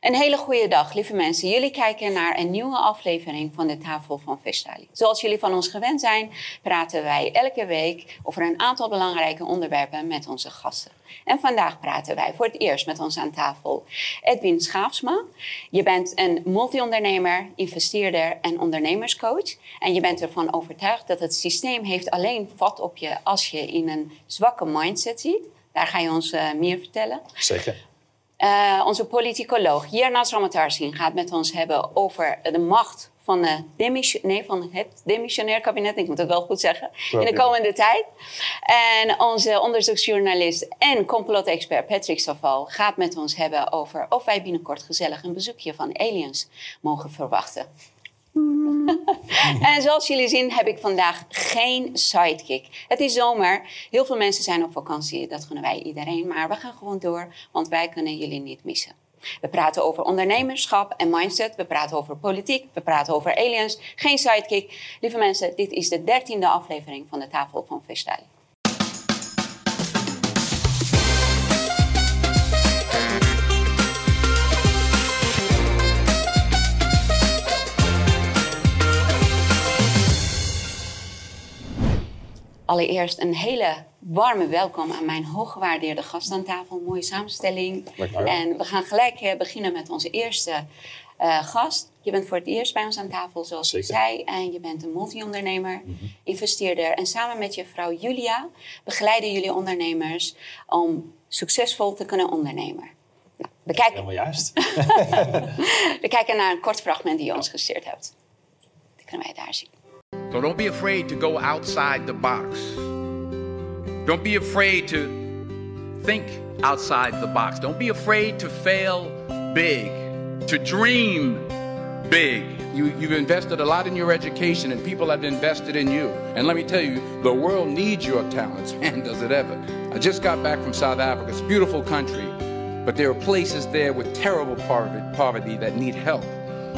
Een hele goede dag, lieve mensen. Jullie kijken naar een nieuwe aflevering van de Tafel van Vestali. Zoals jullie van ons gewend zijn, praten wij elke week over een aantal belangrijke onderwerpen met onze gasten. En vandaag praten wij voor het eerst met ons aan tafel Edwin Schaafsma. Je bent een multi-ondernemer, investeerder en ondernemerscoach. En je bent ervan overtuigd dat het systeem heeft alleen vat op je als je in een zwakke mindset ziet. Daar ga je ons uh, meer vertellen. Zeker. Uh, onze politicoloog Jernas Ramatarsin gaat met ons hebben over de macht van, de demission, nee, van het demissionair kabinet, ik moet het wel goed zeggen, in de komende tijd. En onze onderzoeksjournalist en complotexpert Patrick Saval gaat met ons hebben over of wij binnenkort gezellig een bezoekje van aliens mogen verwachten. en zoals jullie zien heb ik vandaag geen sidekick. Het is zomer. Heel veel mensen zijn op vakantie. Dat gunnen wij iedereen. Maar we gaan gewoon door, want wij kunnen jullie niet missen. We praten over ondernemerschap en mindset. We praten over politiek. We praten over aliens. Geen sidekick. Lieve mensen, dit is de dertiende aflevering van de Tafel van Vestali. Allereerst een hele warme welkom aan mijn hooggewaardeerde gast aan tafel. Mooie samenstelling. En we gaan gelijk eh, beginnen met onze eerste uh, gast. Je bent voor het eerst bij ons aan tafel, zoals ik zei. En je bent een multi-ondernemer, mm investeerder. En samen met je vrouw Julia begeleiden jullie ondernemers om succesvol te kunnen ondernemen. Nou, we kijken... Helemaal juist. we kijken naar een kort fragment die je ons gestuurd hebt. Dat kunnen wij daar zien. So don't be afraid to go outside the box. Don't be afraid to think outside the box. Don't be afraid to fail big, to dream big. You, you've invested a lot in your education, and people have invested in you. And let me tell you, the world needs your talents. Man, does it ever. I just got back from South Africa. It's a beautiful country, but there are places there with terrible poverty that need help.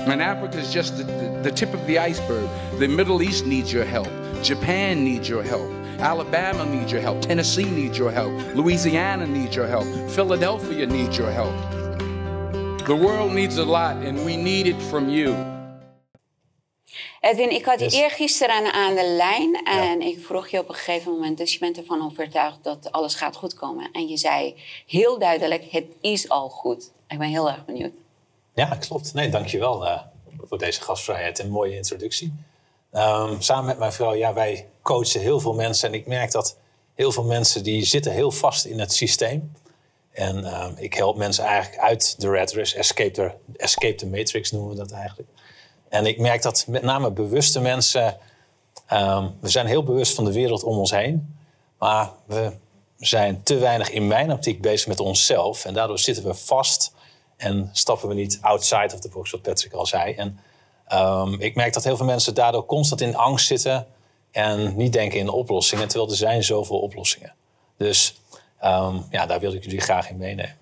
And Africa is just the, the, the tip of the iceberg. The Middle East needs your help. Japan needs your help. Alabama needs your help. Tennessee needs your help. Louisiana needs your help. Philadelphia needs your help. The world needs a lot, and we need it from you. Edwin, ik had je yes. eergisteren aan de lijn en ja. ik vroeg je op een gegeven moment, dus je bent ervan overtuigd dat alles gaat goed komen. En je zei heel duidelijk, het is al goed. Ik ben heel erg benieuwd. Ja, klopt. Nee, dankjewel uh, voor deze gastvrijheid en mooie introductie. Um, samen met mijn vrouw, ja, wij coachen heel veel mensen. En ik merk dat heel veel mensen die zitten heel vast in het systeem. En um, ik help mensen eigenlijk uit de red escape the, escape the matrix noemen we dat eigenlijk. En ik merk dat met name bewuste mensen, um, we zijn heel bewust van de wereld om ons heen. Maar we zijn te weinig in mijn optiek bezig met onszelf. En daardoor zitten we vast en stappen we niet outside of the box, wat Patrick al zei. En um, ik merk dat heel veel mensen daardoor constant in angst zitten en niet denken in oplossingen, terwijl er zijn zoveel oplossingen. Dus um, ja, daar wil ik jullie graag in meenemen.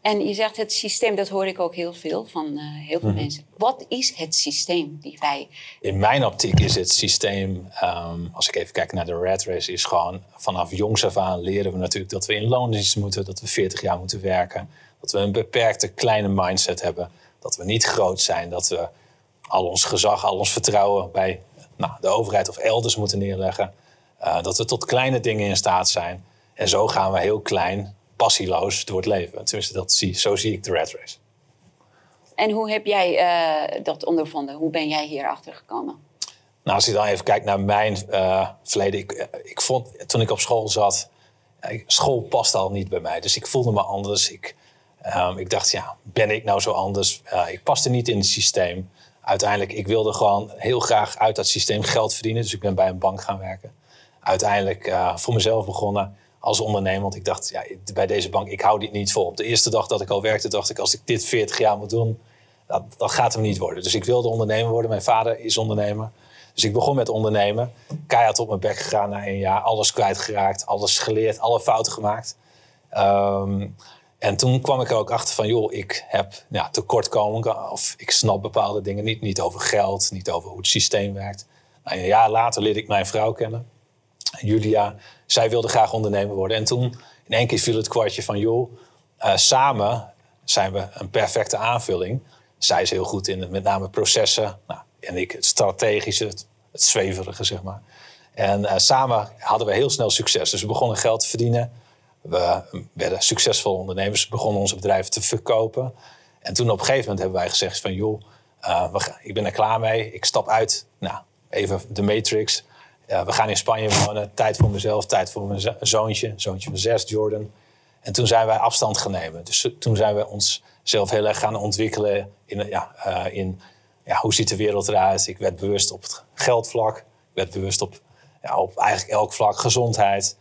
En je zegt het systeem, dat hoor ik ook heel veel van uh, heel veel mm -hmm. mensen. Wat is het systeem die wij. In mijn optiek is het systeem, um, als ik even kijk naar de rat race, is gewoon vanaf jongs af aan leren we natuurlijk dat we in loondienst moeten, dat we 40 jaar moeten werken, dat we een beperkte kleine mindset hebben. Dat we niet groot zijn. Dat we al ons gezag, al ons vertrouwen bij nou, de overheid of elders moeten neerleggen. Uh, dat we tot kleine dingen in staat zijn. En zo gaan we heel klein, passieloos door het leven. Tenminste, dat zie, zo zie ik de red race. En hoe heb jij uh, dat ondervonden? Hoe ben jij hier achter gekomen? Nou, als je dan even kijkt naar mijn uh, verleden. Ik, ik vond, toen ik op school zat, school past al niet bij mij. Dus ik voelde me anders. Ik, Um, ik dacht, ja, ben ik nou zo anders? Ik paste niet in het systeem. Uiteindelijk, ik wilde gewoon heel graag uit dat systeem geld verdienen. Dus ik ben bij een bank gaan werken. Uiteindelijk uh, voor mezelf begonnen als ondernemer. Want ik dacht, ja, bij deze bank, ik hou dit niet vol. Op de eerste dag dat ik al werkte, dacht ik, als ik dit 40 jaar moet doen, dat, gaat hem niet worden. Dus ik wilde ondernemer worden. Mijn vader is ondernemer. Dus ik begon met ondernemen. Keihard op mijn bek gegaan na een jaar. Alles kwijtgeraakt, alles geleerd, alle fouten gemaakt. Um, en toen kwam ik er ook achter van, joh, ik heb ja, tekortkomingen of ik snap bepaalde dingen niet. Niet over geld, niet over hoe het systeem werkt. Nou, een jaar later leerde ik mijn vrouw kennen, Julia. Zij wilde graag ondernemer worden. En toen in één keer viel het kwartje van, joh, uh, samen zijn we een perfecte aanvulling. Zij is heel goed in het, met name processen. Nou, en ik het strategische, het, het zweverige, zeg maar. En eh, samen hadden we heel snel succes. Dus we begonnen geld te verdienen. We werden succesvolle ondernemers, begonnen onze bedrijven te verkopen. En toen op een gegeven moment hebben wij gezegd van... joh, uh, we, ik ben er klaar mee, ik stap uit. Nou, even de matrix. Uh, we gaan in Spanje wonen, tijd voor mezelf, tijd voor mijn zoontje. Zoontje van zes, Jordan. En toen zijn wij afstand gaan nemen. Dus toen zijn we onszelf heel erg gaan ontwikkelen in, ja, uh, in ja, hoe ziet de wereld eruit. Ik werd bewust op het geldvlak. Ik werd bewust op, ja, op eigenlijk elk vlak, gezondheid.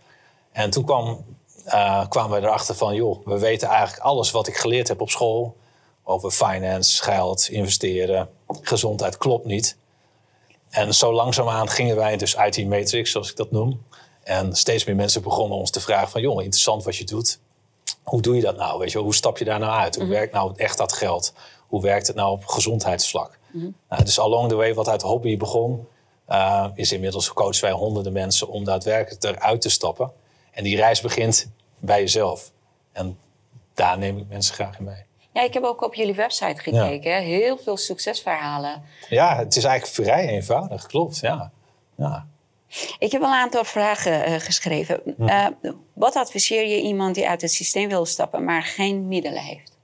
En toen kwam, uh, kwamen we erachter van, joh, we weten eigenlijk alles wat ik geleerd heb op school. Over finance, geld, investeren, gezondheid, klopt niet. En zo langzaamaan gingen wij dus uit die matrix, zoals ik dat noem. En steeds meer mensen begonnen ons te vragen van... joh, interessant wat je doet hoe doe je dat nou? Weet je, hoe stap je daar nou uit? Hoe mhm. werkt nou echt dat geld? Hoe werkt het nou op gezondheidsvlak? Mm -hmm. nou, dus along the way, wat uit hobby begon, uh, is inmiddels coachen wij honderden mensen om daadwerkelijk eruit te stappen. En die reis begint bij jezelf. En daar neem ik mensen graag in mee. Ja, ik heb ook op jullie website gekeken. Heel veel succesverhalen. Ja, het is eigenlijk vrij eenvoudig, klopt. Ja. ja. Ik heb een aantal vragen uh, geschreven. Uh, wat adviseer je iemand die uit het systeem wil stappen, maar geen middelen heeft?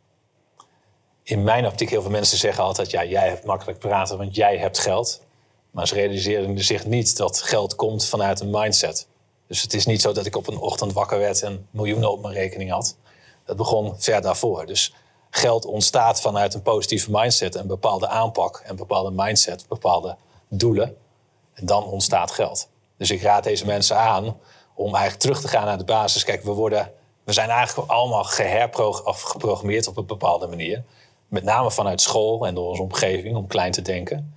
In mijn optiek, heel veel mensen zeggen altijd: ja, jij hebt makkelijk praten, want jij hebt geld. Maar ze realiseren zich niet dat geld komt vanuit een mindset. Dus het is niet zo dat ik op een ochtend wakker werd en miljoenen op mijn rekening had. Dat begon ver daarvoor. Dus geld ontstaat vanuit een positieve mindset, een bepaalde aanpak, een bepaalde mindset, bepaalde doelen. En dan ontstaat geld. Dus ik raad deze mensen aan om eigenlijk terug te gaan naar de basis. Kijk, we, worden, we zijn eigenlijk allemaal geherprogrammeerd op een bepaalde manier. Met name vanuit school en door onze omgeving, om klein te denken.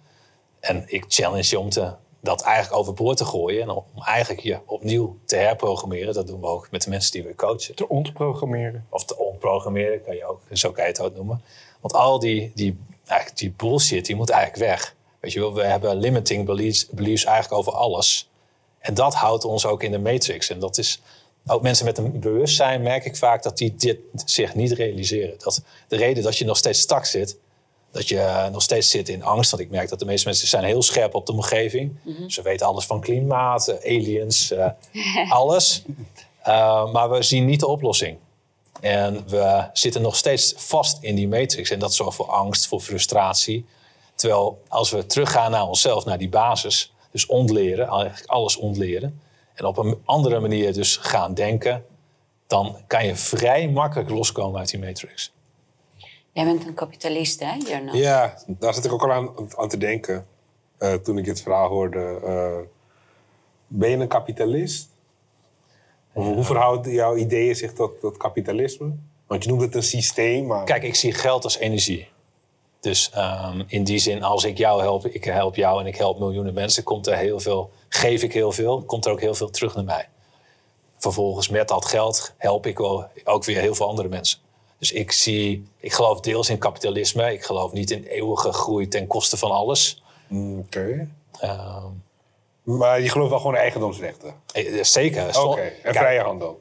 En ik challenge je om te, dat eigenlijk overboord te gooien. En om eigenlijk je opnieuw te herprogrammeren. Dat doen we ook met de mensen die we coachen. Te ontprogrammeren. Of te ontprogrammeren, kan je ook, zo kan je het ook noemen. Want al die, die, eigenlijk die bullshit, die moet eigenlijk weg. Weet je wel, we hebben limiting beliefs, beliefs eigenlijk over alles. En dat houdt ons ook in de matrix. En dat is ook mensen met een bewustzijn, merk ik vaak dat die dit zich niet realiseren. Dat de reden dat je nog steeds stak zit, dat je nog steeds zit in angst. Want ik merk dat de meeste mensen zijn heel scherp op de omgeving. Mm Ze weten alles van klimaat, eh, aliens, uh, alles. Uh, maar we zien niet de oplossing. En we zitten nog steeds vast in die matrix. En dat zorgt voor angst, voor frustratie. Terwijl als we teruggaan naar onszelf, naar die basis, dus ontleren, eigenlijk alles ontleren. En op een andere manier dus gaan denken. Dan kan je vrij makkelijk loskomen uit die matrix. Jij bent een kapitalist, hè, Jurno? Ja, daar zit ik ook al aan, aan te denken. Uh, toen ik dit verhaal hoorde. Uh, ben je een kapitalist? Hoe verhoudt jouw ideeën zich tot, tot kapitalisme? Want je noemt het een systeem, maar... Kijk, ik zie geld als energie. Dus um, in die zin, als ik jou help, ik help jou en ik help miljoenen mensen, komt er heel veel, geef ik heel veel, komt er ook heel veel terug naar mij. Vervolgens met dat geld help ik ook weer heel veel andere mensen. Dus ik zie, ik geloof deels in kapitalisme. Ik geloof niet in eeuwige groei ten koste van alles. Oké. Okay. Um, maar je gelooft wel gewoon in eigendomsrechten? Eh, zeker. Oké, okay. en vrije handel?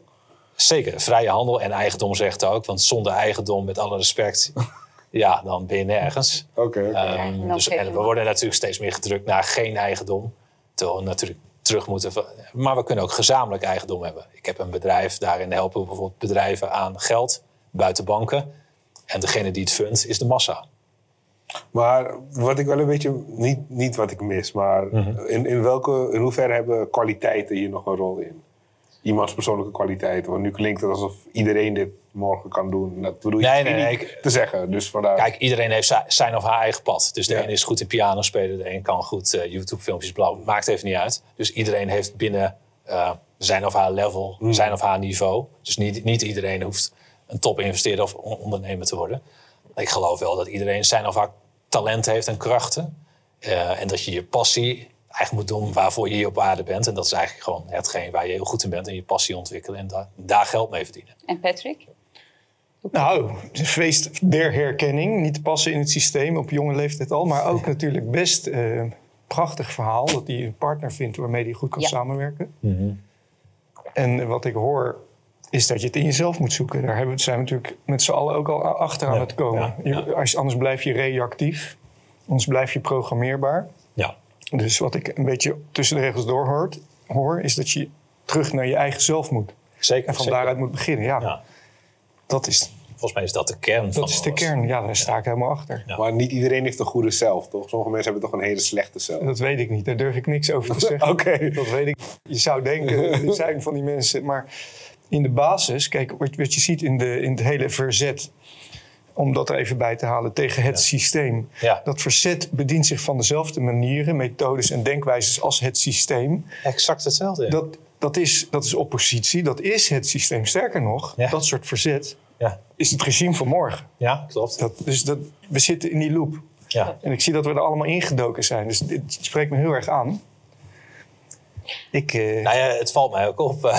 Zeker, vrije handel en eigendomsrechten ook. Want zonder eigendom, met alle respect, ja, dan ben je nergens. Oké. Okay, um, dus, en we worden natuurlijk steeds meer gedrukt naar geen eigendom. Terwijl we natuurlijk terug moeten. Maar we kunnen ook gezamenlijk eigendom hebben. Ik heb een bedrijf, daarin helpen we bijvoorbeeld bedrijven aan geld buiten banken. En degene die het fundt is de massa. Maar wat ik wel een beetje, niet, niet wat ik mis, maar mhm. in, in, welke, in hoeverre hebben kwaliteiten hier nog een rol in? iemands persoonlijke kwaliteiten. Want nu klinkt het alsof iedereen dit morgen kan doen. Dat bedoel je nee, nee, nee, ik, te zeggen. Dus vandaar... Kijk, iedereen heeft zijn of haar eigen pad. Dus de ja. een is goed in piano spelen, de een kan goed uh, YouTube-filmpjes blauw. Maakt even niet uit. Dus iedereen heeft binnen uh, zijn of haar level, mm. zijn of haar niveau. Dus niet, niet iedereen hoeft een top-investeerder of ondernemer te worden. Ik geloof wel dat iedereen zijn of haar talent heeft en krachten. Uh, en dat je je passie eigenlijk moet doen waarvoor je hier op aarde bent. En dat is eigenlijk gewoon hetgeen waar je heel goed in bent en je passie ontwikkelen en daar, daar geld mee verdienen. En Patrick? Nou, de feest der herkenning. Niet passen in het systeem op jonge leeftijd al. Maar ook natuurlijk best uh, prachtig verhaal. Dat hij een partner vindt waarmee hij goed kan samenwerken. Mm -hmm. En wat ik hoor is dat je het in jezelf moet zoeken. Daar hebben, zijn we natuurlijk met z'n allen ook al achter aan Ja, het komen. ja, ja. Je- als, anders blijf je reactief. Anders blijf je programmeerbaar. Ja, Dus wat ik een beetje tussen de regels door hoort, hoor, is dat je terug naar je eigen zelf moet. zeker. En van zeker. daaruit moet beginnen. Ja, Ja. dat is, Volgens mij is dat de kern van dat is de alles. kern. Ja, daar sta ik helemaal achter. Ja. Maar niet iedereen heeft een goede zelf, toch? Sommige mensen hebben toch een hele slechte zelf. Dat weet ik niet. Daar durf ik niks over te zeggen. Oké. Dat weet ik. Je zou denken, er zijn van die mensen. Maar in de basis, kijk, wat, je ziet in, de, in het hele verzet. Om dat er even bij te halen tegen het systeem. Ja. Dat verzet bedient zich van dezelfde manieren, methodes en denkwijzes als het systeem. Exact hetzelfde. ja. Dat, dat, is, dat is oppositie, dat is het systeem. Sterker nog, dat soort verzet Ja, is het regime van morgen. ja klopt. Dat, dus dat, we zitten in die loop. Ja. En ik zie dat we er allemaal ingedoken zijn. Dus dit spreekt me heel erg aan. Ik, eh, Nou ja, het valt mij ook op.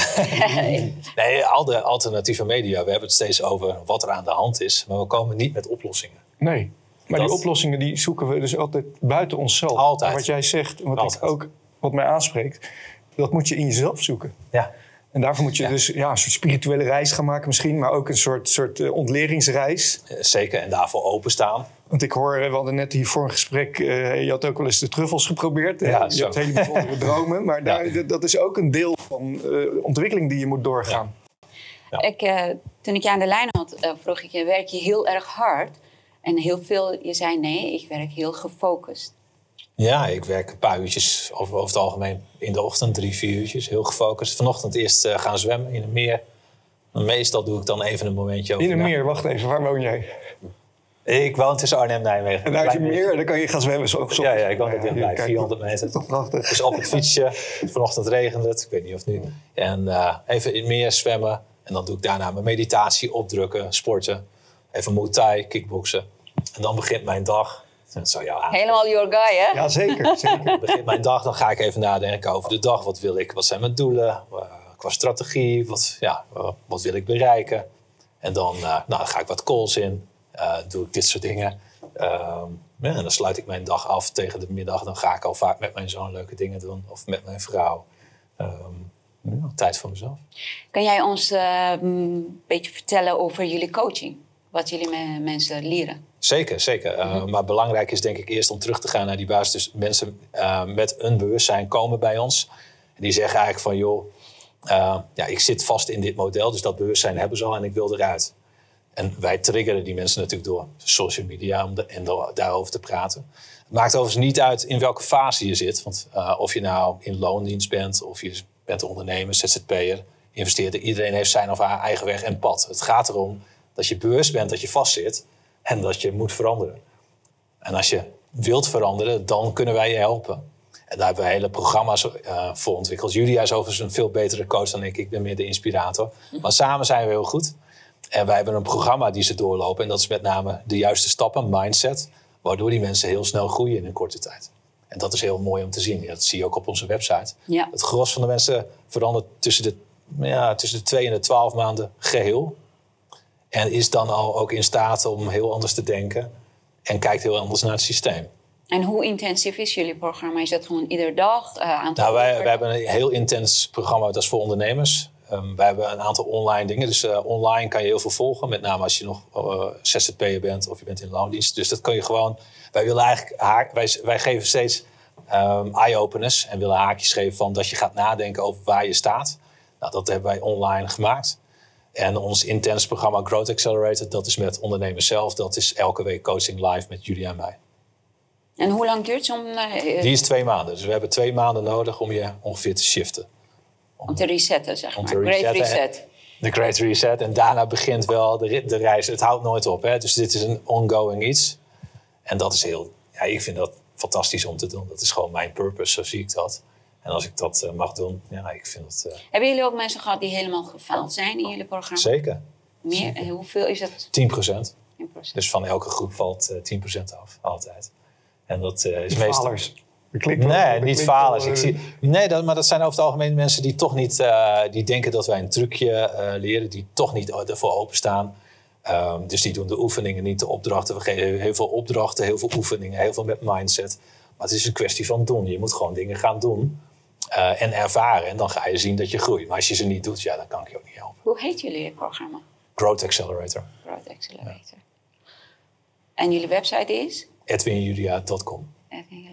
nee, al de alternatieve media, we hebben het steeds over wat er aan de hand is. Maar we komen niet met oplossingen. nee. Maar Dat- die oplossingen die zoeken we dus altijd buiten onszelf. Altijd. En wat jij zegt, wat Altijd. ik ook wat mij aanspreekt, dat moet je in jezelf zoeken. Ja, En daarvoor moet je Ja. dus ja, een soort spirituele reis gaan maken misschien, maar ook een soort, soort eh, ontleringsreis. eh, zeker. En daarvoor openstaan. Want ik hoor, eh, we hadden net hiervoor een gesprek, eh, je had ook wel eens de truffels geprobeerd. Ja, je zo. had hele bijzondere dromen, maar daar, dat is ook een deel van eh, ontwikkeling die je moet doorgaan. Ik, eh, toen ik je aan de lijn had, eh, vroeg ik je, werk je heel erg hard? En heel veel, je zei nee, ik werk heel gefocust. Ja, ik werk een paar uurtjes over, over het algemeen in de ochtend, drie, vier uurtjes. Heel gefocust. Vanochtend eerst eh, gaan zwemmen in een meer. Meestal doe ik dan even een momentje over. In een meer, wacht even, waar woon jij? Ik woon tussen Arnhem en Nijmegen. En daar een Klein meer en dan kan je gaan zwemmen. Zo, zo- Ja, ja, ik woon er dichtbij, kijk, 400 meter. Toch prachtig. Dus op het fietsje. Vanochtend regende het, ik weet niet of nu. En eh, even in het meer zwemmen. En dan doe ik daarna mijn meditatie, opdrukken, sporten. Even Muay Thai, kickboksen. En dan begint mijn dag. Helemaal your guy, hè? Ja, zeker. zeker. begint mijn dag. Dan ga ik even nadenken over de dag. Wat wil ik? Wat zijn mijn doelen? Qua strategie? Wat, ja, wat wil ik bereiken? En dan eh, nou, dan ga ik wat calls in. Eh, doe ik dit soort dingen. Ehm, ja, en dan sluit ik mijn dag af tegen de middag. Dan ga ik al vaak met mijn zoon leuke dingen doen. Of met mijn vrouw. Ehm, ja, tijd voor mezelf. Kan jij ons eh, een beetje vertellen over jullie coaching? Wat jullie mensen leren? Zeker, zeker. Uh, Maar belangrijk is denk ik eerst om terug te gaan naar die basis. Dus mensen uh, met een bewustzijn komen bij ons. En die zeggen eigenlijk van, joh, ja, ik zit vast in dit model. Dus dat bewustzijn hebben ze al en ik wil eruit. En wij triggeren die mensen natuurlijk door social media om en daarover te praten. Het maakt overigens niet uit in welke fase je zit. Want uh, of je nou in loondienst bent, of je bent ondernemer, ZZP'er, investeerder. Iedereen heeft zijn of haar eigen weg en pad. Het gaat erom dat je bewust bent dat je vastzit en dat je moet veranderen. En als je wilt veranderen, dan kunnen wij je helpen. En daar hebben we hele programma's uh, voor ontwikkeld. Julia is overigens een veel betere coach dan ik. Ik ben meer de inspirator. Maar samen zijn we heel goed. En wij hebben een programma die ze doorlopen. En dat is met name de juiste stappen, mindset. Waardoor die mensen heel snel groeien in een korte tijd. En dat is heel mooi om te zien. Dat zie je ook op onze website. Ja. Het gros van de mensen verandert tussen de, ja, tussen de 2 en de 12 maanden geheel. En is dan al ook in staat om heel anders te denken. En kijkt heel anders naar het systeem. En hoe intensief is jullie programma? Is dat gewoon ieder dag? Uh, aantal nou, wij, wij, hebben een heel intens programma, dat is voor ondernemers. Um, wij hebben een aantal online dingen. Dus uh, online kan je heel veel volgen. Met name als je nog uh, ZZP'er bent of je bent in loondienst. Dus dat kun je gewoon... Wij, willen eigenlijk haak, wij, wij geven steeds um, eye-openers. En willen haakjes geven van dat je gaat nadenken over waar je staat. Nou, dat hebben wij online gemaakt. En ons intens programma Growth Accelerator, dat is met ondernemers zelf. Dat is elke week coaching live met Julia en mij. En hoe lang duurt zo'n... Uh, Die is twee maanden. Dus we hebben twee maanden nodig om je ongeveer te shiften. Om, te resetten, zeg om maar. Te resetten. Great reset. De Great Reset. En daarna begint wel de, de reis. Het houdt nooit op. Hè? Dus dit is een ongoing iets. En dat is heel... Ja, ik vind dat fantastisch om te doen. Dat is gewoon mijn purpose, zo zie ik dat. En als ik dat uh, mag doen, ja, ik vind het... Uh... Hebben jullie ook mensen gehad die helemaal gefaald zijn in jullie programma? Zeker. Meer? En hoeveel is dat? 10 procent. 10%. Dus van elke groep valt uh, 10 procent af, altijd. En dat uh, is meestal... Falers. Nee, wel, niet falers. Ik zie, nee, dat, maar dat zijn over het algemeen mensen die toch niet... Uh, die denken dat wij een trucje uh, leren. Die toch niet ervoor openstaan. Um, dus die doen de oefeningen niet, de opdrachten. We geven heel veel opdrachten, heel veel oefeningen. Heel veel met mindset. Maar het is een kwestie van doen. Je moet gewoon dingen gaan doen. eh, en ervaren. En dan ga je zien dat je groeit. Maar als je ze niet doet, ja, dan kan ik je ook niet helpen. Hoe heet jullie programma? Growth Accelerator. Growth Accelerator. En jullie website is? edwinjulia.com. Edwin.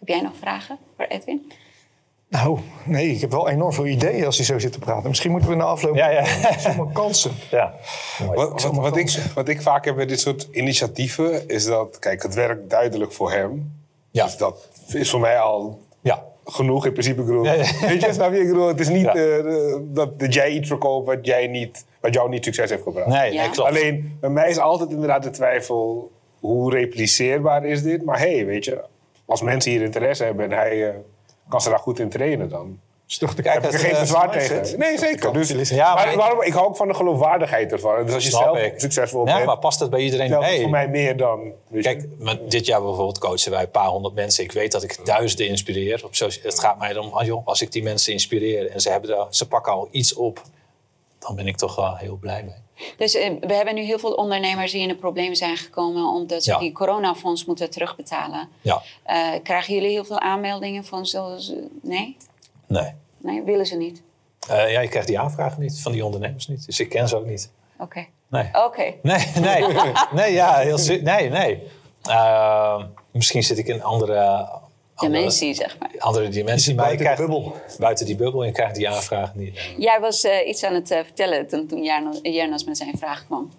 Heb jij nog vragen voor Edwin? Nou, nee, ik heb wel enorm veel ideeën als je zo zit te praten. Misschien moeten we na afloop... Ja, ja. Allemaal kansen. Ja. Wat, wat, wat ik, wat ik vaak heb bij dit soort initiatieven is dat, kijk, het werkt duidelijk voor hem. Ja. Dus dat is voor mij al Ja. genoeg in principe. Ik bedoel, Ja, ja. Weet je, snap je? Ik bedoel, het is niet Ja. eh, dat, dat jij iets verkoopt wat, jij niet, wat jou niet succes heeft gebracht. Nee, Ja. nee, klopt. Alleen, bij mij is altijd inderdaad de twijfel, hoe repliceerbaar is dit? Maar hé, hey, weet je, als mensen hier interesse hebben en hij eh, kan ze daar goed in trainen, dan toch de Kijk, heb ik er geen eh, bezwaar tegen. Nee, zeker. Dus, Ja, maar maar ik- waarom, ik hou ook van de geloofwaardigheid ervan. Dus als je zelf ik. succesvol Ja, bent, maar past dat bij iedereen? het Nee. voor mij meer dan... Kijk, dit jaar bijvoorbeeld coachen wij een paar honderd mensen. Ik weet dat ik duizenden inspireer. Op het gaat mij erom, ah, joh, als ik die mensen inspireer en ze, hebben daar, ze pakken al iets op, dan ben ik toch wel heel blij mee. Dus eh, we hebben nu heel veel ondernemers die in de problemen zijn gekomen omdat ze Ja. die coronafonds moeten terugbetalen. Ja, Eh, krijgen jullie heel veel aanmeldingen van zoals... nee? nee. Nee, willen ze niet? Eh, ja, je krijgt die aanvragen niet, van die ondernemers niet. Dus ik ken ze ook niet. Oké. Nee. Oké. Nee, nee. nee, ja, heel Nee, nee. Eh, misschien zit ik in andere... andere- Dimensie, zeg maar. Andere dimensie, maar je buiten de krijgt bubbel. buiten die bubbel en je krijgt die aanvragen niet. Jij was eh, iets aan het eh, vertellen toen, toen Jernas met zijn vraag kwam.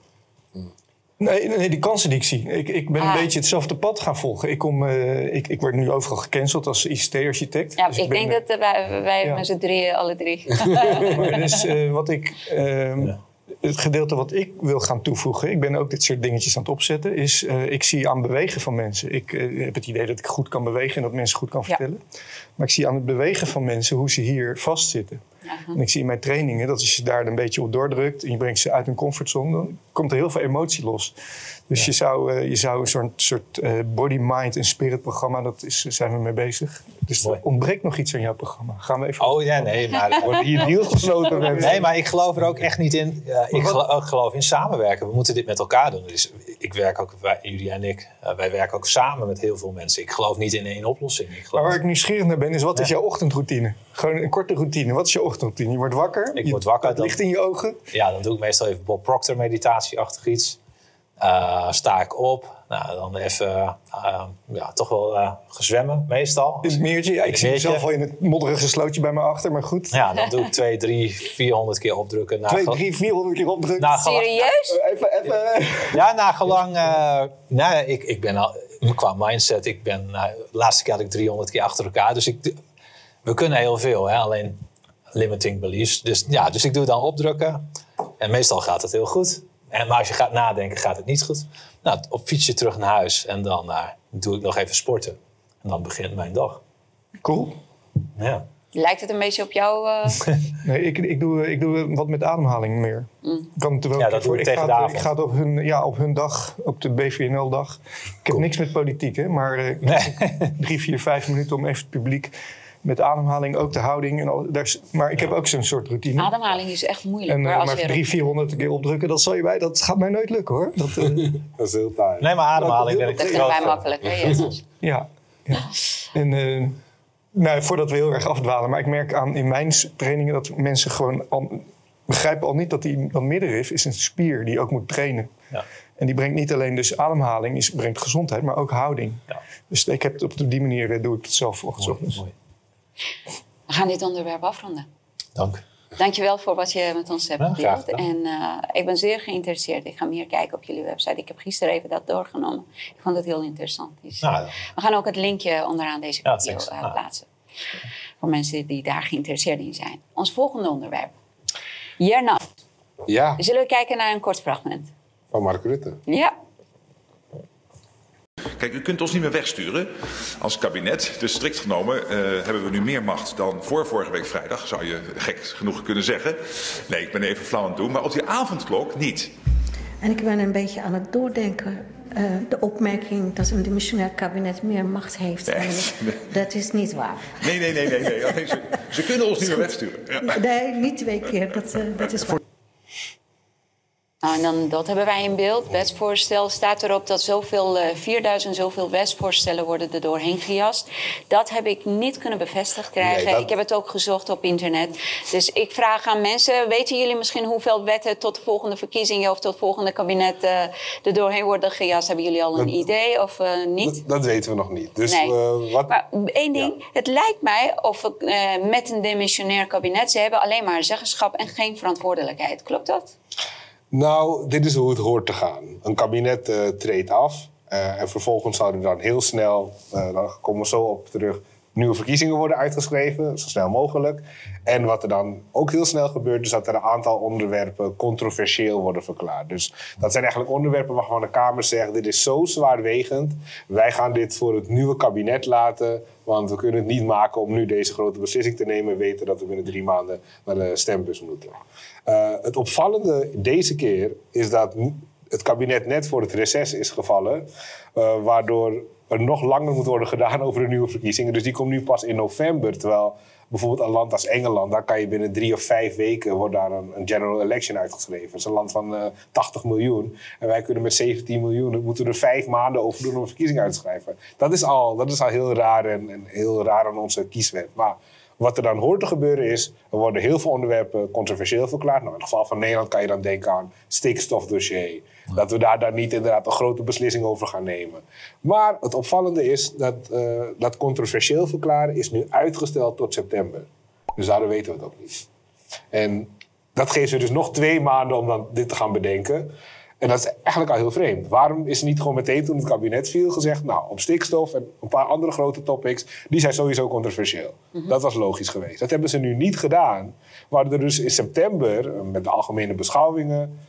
Nee, nee, die kansen die ik zie. Ik, ik ben Ah. een beetje hetzelfde pad gaan volgen. Ik, kom, eh, ik, ik word nu overal gecanceld als ICT-architect. Ja, Dus ik ben- denk dat wij, wij Ja. met z'n drieën, alle drie. Maar dus eh, wat ik... ehm, Het gedeelte wat ik wil gaan toevoegen, ik ben ook dit soort dingetjes aan het opzetten, is eh, ik zie aan bewegen van mensen. Ik eh, heb het idee dat ik goed kan bewegen en dat mensen goed kan Ja. vertellen. Maar ik zie aan het bewegen van mensen hoe ze hier vastzitten. En ik zie in mijn trainingen dat als je daar een beetje op doordrukt en je brengt ze uit hun comfortzone, dan komt er heel veel emotie los. Dus je, zou, eh, je zou een soort, soort eh, body, mind en spirit programma, dat is, zijn we mee bezig. Dus er ontbreekt nog iets aan jouw programma. Gaan we even. Oh ja, nee, maar... Worden hier deals gesloten met Nee, maar ik geloof er ook echt niet in. Ja, ik gelo- ik geloof in samenwerken. We moeten dit met elkaar doen. Dus ik werk ook, wij, jullie en ik, eh, wij werken ook samen met heel veel mensen. Ik geloof niet in één oplossing. Ik Maar geloof, waar ik nieuwsgierig naar ben, is wat is jouw ochtendroutine? Gewoon een korte routine. Wat is je Je wordt wakker, Ik je- word wakker, het licht in je ogen. ja, dan doe ik meestal even Bob Proctor meditatieachtig iets. Eh, sta ik op. Nou, dan even, eh, ja, toch wel eh gezwemmen meestal. In het meertje. Ja, ik zie mezelf al in het modderige slootje bij me achter, maar goed. Ja, dan doe ik twee, drie, 400 keer opdrukken. Na Twee, gel- drie, vierhonderd keer opdrukken. na Serieus? Even, even. Ja, na gelang. eh nou, ik, ik ben al. Qua mindset, ik ben. de laatste keer had ik 300 keer achter elkaar. Dus ik, we kunnen heel veel, hè? alleen limiting beliefs. Dus ja, dus ik doe dan opdrukken. En meestal gaat het heel goed. En, maar als je gaat nadenken, gaat het niet goed. Nou, op fietsje terug naar huis en dan eh, doe ik nog even sporten. En dan begint mijn dag. Cool. Ja. Lijkt het een beetje op jou? eh, Nee, ik, ik, doe, ik doe wat met ademhaling meer. Ik Kan het er wel Ja, dat doe ik ik tegen ga, de het- Ik ga het op hun, ja, op hun dag, op de BVNL-dag. Ik heb niks met politiek, hè, maar eh, Nee. drie, vier, vijf minuten om even het publiek met ademhaling, ook de houding. En al, daar is, maar ik heb ook zo'n soort routine. ademhaling is echt moeilijk. En hoor, eh, als maar je drie, vierhonderd keer opdrukken, dat, zal je bij, dat gaat mij nooit lukken hoor. Dat, eh, Dat is heel taai. Nee, maar ademhaling ben ik dat vinden wij groot- makkelijk. Hè, ja, ja. En eh, nou, voordat we heel erg afdwalen, maar ik merk aan in mijn trainingen dat mensen gewoon al, begrijpen al niet dat die dat middenrif is een spier die ook moet trainen. Ja. En die brengt niet alleen dus ademhaling, is, brengt gezondheid, maar ook houding. Ja. Dus ik heb het op die manier doe ik het zelf volgens Mooi, ochtends. We gaan dit onderwerp afronden. Dank. Dankjewel voor wat je met ons hebt gedeeld. En eh, ik ben zeer geïnteresseerd. Ik ga meer kijken op jullie website. Ik heb gisteren even dat doorgenomen. Ik vond het heel interessant. Dus, Nou, eh, we gaan ook het linkje onderaan deze Ja, video eh, Ah. plaatsen. Voor mensen die daar geïnteresseerd in zijn. Ons volgende onderwerp. Hierna Ja, zullen we kijken naar een kort fragment. van Mark Rutte. Ja. Kijk, u kunt ons niet meer wegsturen als kabinet. Dus strikt genomen eh, hebben we nu meer macht dan voor vorige week vrijdag, zou je gek genoeg kunnen zeggen. Nee, ik ben even flauw aan het doen, maar op die avondklok niet. En ik ben een beetje aan het doordenken. eh, de opmerking dat een dimissionair kabinet meer macht heeft. Nee. Dat is niet waar. Nee, nee, nee, nee. nee. Ze kunnen ons niet meer wegsturen. Ja. Nee, niet twee keer. Dat, eh, dat is waar. Nou, en dan, dat hebben wij in beeld. Wetsvoorstel staat erop dat zoveel, eh 4000 zoveel wetsvoorstellen worden er doorheen gejast. Dat heb ik niet kunnen bevestigd krijgen. Nee, dat- Ik heb het ook gezocht op internet. Dus ik vraag aan mensen, weten jullie misschien hoeveel wetten tot de volgende verkiezingen of tot het volgende kabinet eh, er doorheen worden gejast? Hebben jullie al een Dat- idee of eh, niet? Dat, dat weten we nog niet. Dus Nee. eh, wat, Maar één ding, het lijkt mij of eh, met een demissionair kabinet, ze hebben alleen maar zeggenschap en geen verantwoordelijkheid. Klopt dat? Nou, dit is hoe het hoort te gaan. Een kabinet eh, treedt af. eh, en vervolgens zouden dan heel snel, eh daar komen we zo op terug, nieuwe verkiezingen worden uitgeschreven, zo snel mogelijk. En wat er dan ook heel snel gebeurt, is dat er een aantal onderwerpen controversieel worden verklaard. Dus dat zijn eigenlijk onderwerpen waarvan de Kamer zegt: dit is zo zwaarwegend, wij gaan dit voor het nieuwe kabinet laten, want we kunnen het niet maken om nu deze grote beslissing te nemen, weten dat we binnen drie maanden naar de stembus moeten. Eh, het opvallende deze keer is dat het kabinet net voor het reces is gevallen, eh, waardoor er nog langer moet worden gedaan over de nieuwe verkiezingen. Dus die komt nu pas in november, terwijl bijvoorbeeld een land als Engeland, daar kan je binnen drie of vijf weken wordt daar een, een general election uitgeschreven. Dat is een land van eh 80 miljoen en wij kunnen met 17 miljoen, moeten er vijf maanden over doen om een verkiezing uit te schrijven. Dat is al, dat is al heel raar en, en heel raar aan onze kieswet. Maar wat er dan hoort te gebeuren is, er worden heel veel onderwerpen controversieel verklaard. Nou, in het geval van Nederland kan je dan denken aan stikstofdossier. Dat we daar dan niet inderdaad een grote beslissing over gaan nemen. Maar het opvallende is dat eh, dat controversieel verklaren is nu uitgesteld tot september. Dus daardoor weten we het ook niet. En dat geeft ze dus nog twee maanden om dan dit te gaan bedenken. En dat is eigenlijk al heel vreemd. Waarom is er niet gewoon meteen toen het kabinet viel gezegd... nou, op stikstof en een paar andere grote topics... die zijn sowieso controversieel. Dat was logisch geweest. Dat hebben ze nu niet gedaan. Waardoor dus in september, eh, met de algemene beschouwingen...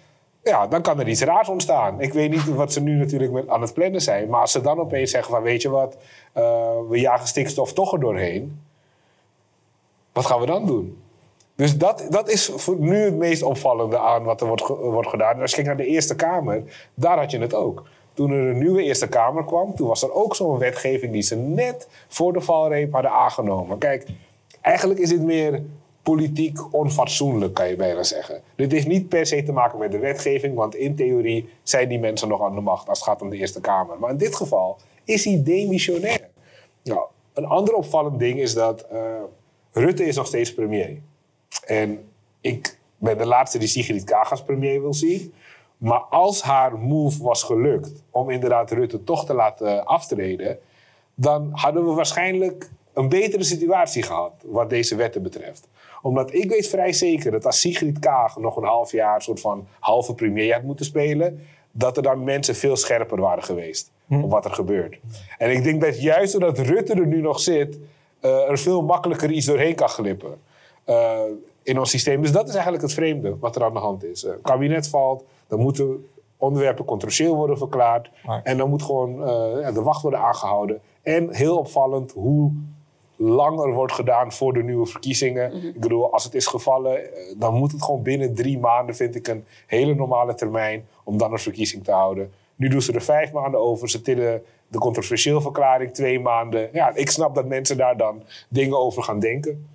ja, dan kan er iets raars ontstaan. Ik weet niet wat ze nu natuurlijk aan het plannen zijn... maar als ze dan opeens zeggen van... weet je wat, eh, we jagen stikstof toch er doorheen... wat gaan we dan doen? Dus dat, dat is voor nu het meest opvallende aan wat er wordt, wordt gedaan. Als je kijkt naar de Eerste Kamer, daar had je het ook. Toen er een nieuwe Eerste Kamer kwam, toen was er ook zo'n wetgeving die ze net voor de valreep hadden aangenomen. Kijk, eigenlijk is dit meer politiek onfatsoenlijk, kan je bijna zeggen. Dit heeft niet per se te maken met de wetgeving, want in theorie zijn die mensen nog aan de macht als het gaat om de Eerste Kamer. Maar in dit geval is hij demissionair. Nou, een ander opvallend ding is dat eh, Rutte is nog steeds premier. En ik ben de laatste die Sigrid Kaag als premier wil zien. Maar als haar move was gelukt om inderdaad Rutte toch te laten aftreden, dan hadden we waarschijnlijk een betere situatie gehad wat deze wetten betreft. Omdat ik weet vrij zeker dat als Sigrid Kaag nog een half jaar een soort van halve premier had moeten spelen, dat er dan mensen veel scherper waren geweest op wat er gebeurt. En ik denk dat juist doordat Rutte er nu nog zit, eh, er veel makkelijker iets doorheen kan glippen eh, in ons systeem. Dus dat is eigenlijk het vreemde wat er aan de hand is. Het kabinet valt, dan moeten onderwerpen controversieel worden verklaard. Maar- En dan moet gewoon eh, de wacht worden aangehouden. En heel opvallend hoe lang er wordt gedaan voor de nieuwe verkiezingen. Ik bedoel, als het is gevallen, eh, dan moet het gewoon binnen drie maanden, vind ik, een hele normale termijn om dan een verkiezing te houden. Nu doen ze er vijf maanden over. Ze tillen de controversieel verklaring twee maanden. Ja, ik snap dat mensen daar dan dingen over gaan denken.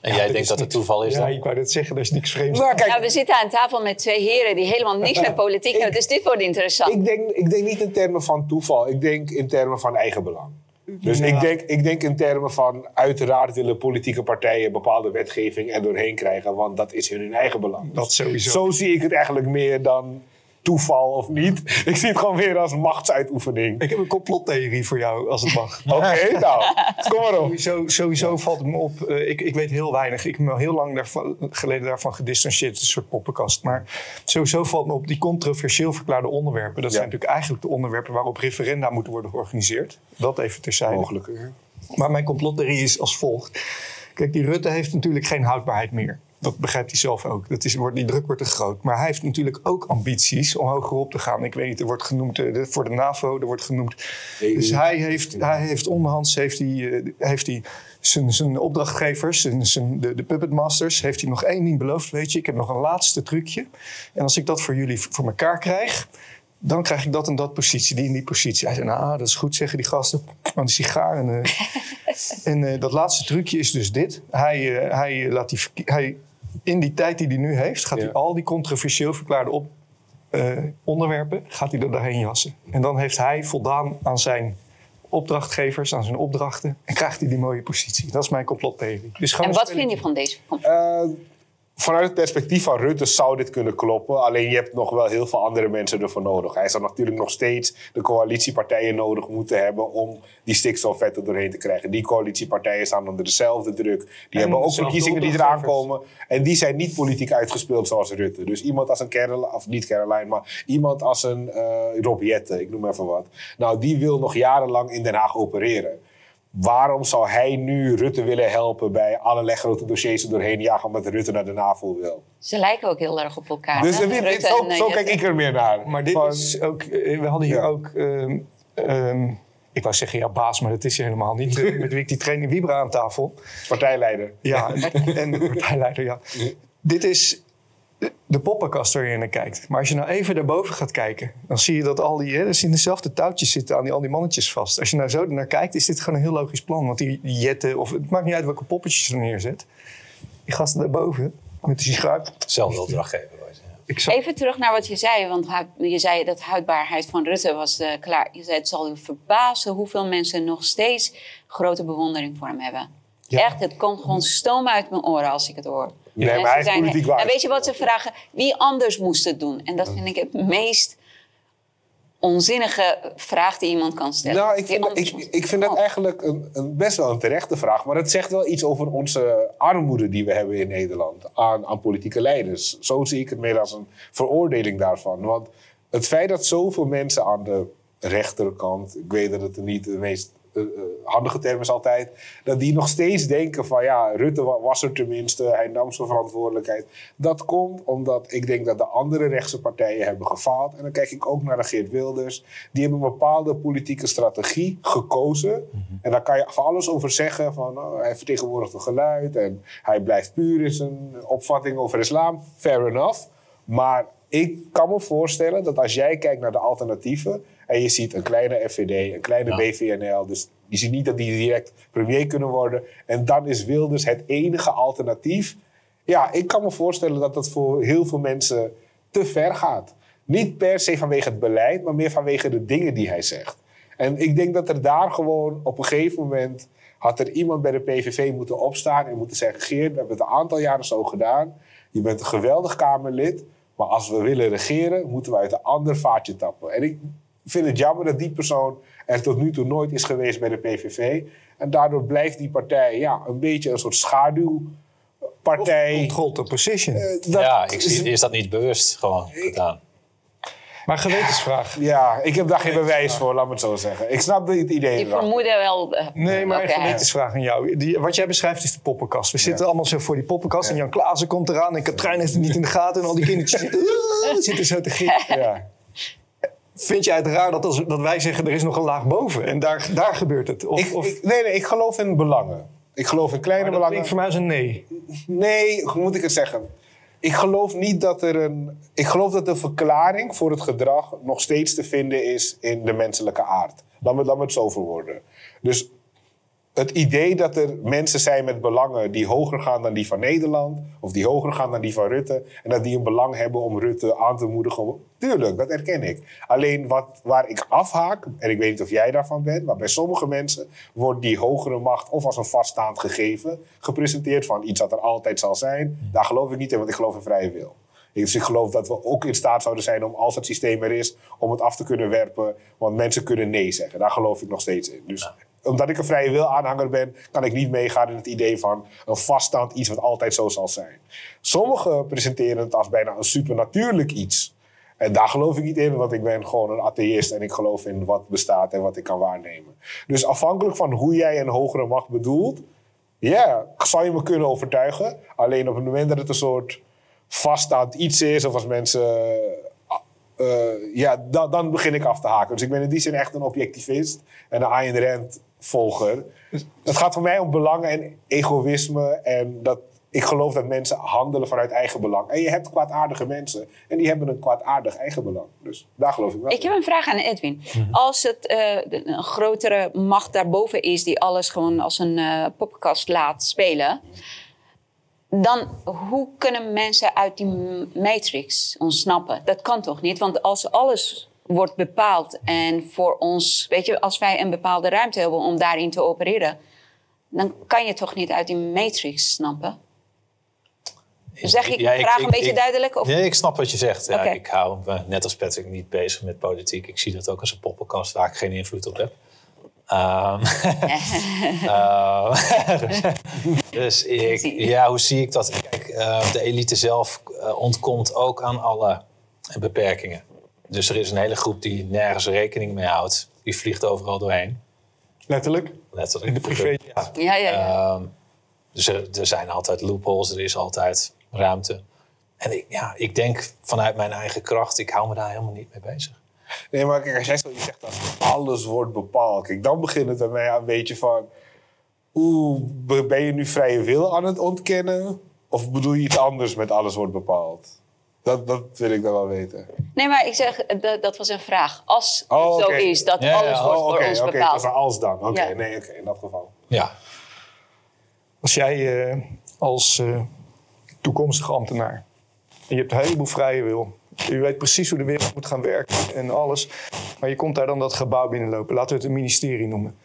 En jij denkt dat het toeval is Ja, dan? ik wou net zeggen, er is niks vreemds. Nou, kijk, Nou, we zitten aan tafel met twee heren die helemaal niks met politiek hebben. Dus dit wordt interessant. Ik denk, ik denk niet in termen van toeval. Ik denk in termen van eigenbelang. Dus ik, denk, ik denk in termen van... uiteraard willen politieke partijen bepaalde wetgeving er doorheen krijgen... want dat is in hun eigen belang. Dat sowieso. Zo zie ik het eigenlijk meer dan toeval of niet. Ik zie het gewoon meer als machtsuitoefening. Ik heb een complottheorie voor jou, als het mag. Oké, nou, kom maar op. Sowieso, sowieso valt het me op. eh, ik, ik weet heel weinig. Ik heb me al heel lang daarvan, geleden daarvan gedistanceerd. Het is een soort poppenkast. Maar sowieso valt me op die controversieel verklaarde onderwerpen. Dat Ja. zijn natuurlijk eigenlijk de onderwerpen waarop referenda moeten worden georganiseerd. Dat even terzijde. Mogelijk. Maar mijn complottheorie is als volgt. Kijk, die Rutte heeft natuurlijk geen houdbaarheid meer. Dat begrijpt hij zelf ook. Dat is, wordt, die druk wordt te groot. Maar hij heeft natuurlijk ook ambities om hoger op te gaan. Ik weet niet, er wordt genoemd eh, de- voor de NAVO, er wordt genoemd. Dus hij heeft, hij heeft onderhands heeft hij, eh, heeft hij zijn, zijn opdrachtgevers, zijn, zijn, de, de puppet masters, heeft hij nog één ding beloofd. Weet je, ik heb nog een laatste trucje. En als ik dat voor jullie voor elkaar krijg, dan krijg ik dat en dat positie, die en die positie. Hij zei, nou, dat is goed, zeggen die gasten. Aan de sigaar. En, eh, en eh, dat laatste trucje is dus dit. Hij, eh, hij laat die, hij, in die tijd die hij nu heeft, gaat Ja. hij al die controversieel verklaarde op, eh, onderwerpen gaat hij er doorheen jassen. En dan heeft hij voldaan aan zijn opdrachtgevers, aan zijn opdrachten. En krijgt hij die mooie positie. Dat is mijn complottheorie. Dus gewoon En wat vind je van deze? Eh, vanuit het perspectief van Rutte zou dit kunnen kloppen. Alleen je hebt nog wel heel veel andere mensen ervoor nodig. Hij zou natuurlijk nog steeds de coalitiepartijen nodig moeten hebben om die stikstof er doorheen te krijgen. Die coalitiepartijen staan onder dezelfde druk. Die hebben ook verkiezingen die eraan komen. En die zijn niet politiek uitgespeeld zoals Rutte. Dus iemand als een Caroline, of niet Caroline, maar iemand als een Rob Jetten, ik noem even wat. Nou, die wil nog jarenlang in Den Haag opereren. Waarom zou hij nu Rutte willen helpen bij allerlei grote dossiers er doorheen jagen omdat Rutte naar de NAVO wil? Ze lijken ook heel erg op elkaar. Dus hè? dit- dit- Rutte zo, en, eh, zo kijk ik er meer naar. Maar dit Van- is ook... eh, we hadden hier Ja. ook... ehm, ehm, ik wou zeggen, ja, baas, maar dat is hij helemaal niet. Met wie ik die training Vibra aan tafel. partijleider. Ja, en, en de partijleider, ja. Dit is de poppenkast waar je naar kijkt. Maar als je nou even daarboven gaat kijken, dan zie je dat al die, hè, er zien dezelfde touwtjes zitten aan die, al die mannetjes vast. Als je nou zo naar kijkt, is dit gewoon een heel logisch plan. Want die, jetten, of het maakt niet uit welke poppetjes je er neerzet. Die gasten daarboven, met die schuip. Zelfde. Ik zag, Even terug naar wat je zei, want je zei dat houdbaarheid van Rutte was eh, klaar. Je zei het zal u verbazen hoeveel mensen nog steeds grote bewondering voor hem hebben. Ja. Echt, het komt gewoon stoom uit mijn oren als ik het hoor. Nee, maar hij is zijn- politiek waar. En weet je wat ze vragen? Wie anders moest het doen? En dat vind ik het meest onzinnige vraag die iemand kan stellen. Nou, ik vind, ik, ik vind dat Oh. eigenlijk een, een best wel een terechte vraag. Maar het zegt wel iets over onze armoede die we hebben in Nederland. Aan, aan politieke leiders. Zo zie ik het meer als een veroordeling daarvan. Want het feit dat zoveel mensen aan de rechterkant... Ik weet dat het niet de meest handige term is altijd... dat die nog steeds denken van ja, Rutte wa- was er tenminste. Hij nam zijn verantwoordelijkheid. Dat komt omdat ik denk dat de andere rechtse partijen hebben gefaald. En dan kijk ik ook naar de Geert Wilders. Die hebben een bepaalde politieke strategie gekozen. En daar kan je van alles over zeggen. Van, oh, hij vertegenwoordigt een geluid. En hij blijft puur in zijn opvatting over islam. Fair enough. Maar ik kan me voorstellen dat als jij kijkt naar de alternatieven... en je ziet een kleine FVD, een kleine BVNL... dus je ziet niet dat die direct premier kunnen worden... en dan is Wilders het enige alternatief... ja, ik kan me voorstellen dat dat voor heel veel mensen te ver gaat. Niet per se vanwege het beleid, maar meer vanwege de dingen die hij zegt. En ik denk dat er daar gewoon op een gegeven moment... had er iemand bij de PVV moeten opstaan en moeten zeggen... Geert, we hebben het een aantal jaren zo gedaan. Je bent een geweldig Kamerlid... Maar als we willen regeren, moeten we uit een ander vaatje tappen. En ik vind het jammer dat die persoon er tot nu toe nooit is geweest bij de PVV. En daardoor blijft die partij ja, een beetje een soort schaduwpartij. control to position. Eh, dat ja, ik zie, is dat niet bewust gewoon gedaan. Maar gewetensvraag. ja, ik heb daar geen bewijs voor, laat me het zo zeggen. Ik snap het idee Die erachter. vermoeden wel. eh, Nee, maar een gewetensvraag aan jou. Die, wat jij beschrijft is de poppenkast. We zitten allemaal zo voor die poppenkast. En Jan Klaassen komt eraan. En Katrijn heeft het niet in de gaten. En al die kindertjes zitten, "Ah", zitten zo te gieren. Ja. Vind jij het raar dat, als, dat wij zeggen er is nog een laag boven? En daar, daar gebeurt het? Of, Ik, of, ik- nee, nee, ik geloof in belangen. Ik geloof in kleine maar dat belangen. klinkt voor mij als een nee. Nee, hoe moet ik het zeggen? Ik geloof niet dat er een. Ik geloof dat de verklaring voor het gedrag nog steeds te vinden is in de menselijke aard. Laat me het zo verwoorden. Dus het idee dat er mensen zijn met belangen die hoger gaan dan die van Nederland, of die hoger gaan dan die van Rutte, en dat die een belang hebben om Rutte aan te moedigen. Tuurlijk, dat erken ik. Alleen wat, waar ik afhaak, en ik weet niet of jij daarvan bent, maar bij sommige mensen wordt die hogere macht of als een vaststaand gegeven gepresenteerd van iets dat er altijd zal zijn. Daar geloof ik niet in, want ik geloof in vrije wil. Dus ik geloof dat we ook in staat zouden zijn om, als het systeem er is, om het af te kunnen werpen. Want mensen kunnen nee zeggen. Daar geloof ik nog steeds in. Dus omdat ik een vrije wil aanhanger ben, kan ik niet meegaan in het idee van een vaststaand iets wat altijd zo zal zijn. Sommigen presenteren het als bijna een supernatuurlijk iets. En daar geloof ik niet in, want ik ben gewoon een atheïst en ik geloof in wat bestaat en wat ik kan waarnemen. Dus afhankelijk van hoe jij een hogere macht bedoelt, ja, zou je me kunnen overtuigen. Alleen op het moment dat het een soort vaststaand iets is, of als mensen. eh, ja, dan, dan begin ik af te haken. Dus ik ben in die zin echt een objectivist en een Ayn Rand volger. Het gaat voor mij om belangen en egoïsme. En dat ik geloof dat mensen handelen vanuit eigen belang. En je hebt kwaadaardige mensen. En die hebben een kwaadaardig eigen belang. Dus daar geloof ik wel Ik in. heb een vraag aan Edwin. Als het eh, een grotere macht daarboven is die alles gewoon als een eh poppenkast laat spelen. dan hoe kunnen mensen uit die matrix ontsnappen? Dat kan toch niet? Want als alles wordt bepaald en voor ons, weet je, als wij een bepaalde ruimte hebben om daarin te opereren, dan kan je toch niet uit die matrix snappen? Zeg ik Ja, de vraag een beetje ik- duidelijk? Of? Nee, ik snap wat je zegt. Ja. Ik hou me net als Patrick niet bezig met politiek. Ik zie dat ook als een poppenkast waar ik geen invloed op heb. Ehm, ehm, dus ik, ja, hoe zie ik dat? Kijk, eh, de elite zelf eh, ontkomt ook aan alle beperkingen. Dus er is een hele groep die nergens rekening mee houdt. Die vliegt overal doorheen. Letterlijk. Letterlijk. In de privé. Ja. Ja, ja, ja. Ehm, dus er, er zijn altijd loopholes, er is altijd ruimte. En ik, ja, ik denk vanuit mijn eigen kracht, ik hou me daar helemaal niet mee bezig. Nee, maar kijk, als jij zo zegt dat alles wordt bepaald. Kijk, dan begint het mij een beetje van... Oeh, be- ben je nu vrije wil aan het ontkennen? Of bedoel je iets anders met alles wordt bepaald? Dat, dat wil ik dan wel weten. Nee, maar ik zeg, eh, dat, dat was een vraag. Als Oh, het zo oké. is dat Ja, ja, alles wordt Oh, voor oké, ons oké, bepaald. dat is een als dan. Oké, Ja. nee, oké, in dat geval. Ja, Als jij eh, als eh, toekomstige ambtenaar... en je hebt een heleboel vrije wil... je weet precies hoe de wereld moet gaan werken en alles... maar je komt daar dan dat gebouw binnenlopen. Laten we het een ministerie noemen.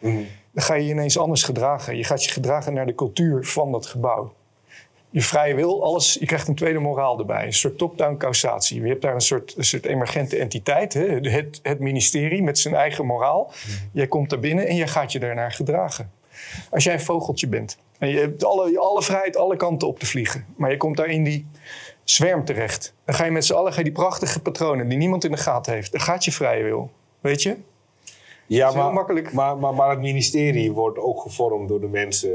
Dan ga je je ineens anders gedragen. Je gaat je gedragen naar de cultuur van dat gebouw. Je vrije wil, alles, je krijgt een tweede moraal erbij. Een soort top-down causatie. Je hebt daar een soort, een soort emergente entiteit. Hè? Het, het ministerie met zijn eigen moraal. Jij komt daar binnen en je gaat je daarnaar gedragen. Als jij een vogeltje bent en je hebt alle, alle vrijheid alle kanten op te vliegen. Maar je komt daar in die zwerm terecht. Dan ga je met z'n allen ga je die prachtige patronen die niemand in de gaten heeft. Dan gaat je vrije wil. Weet je? Ja, maar, makkelijk. Maar, maar, maar het ministerie wordt ook gevormd door de mensen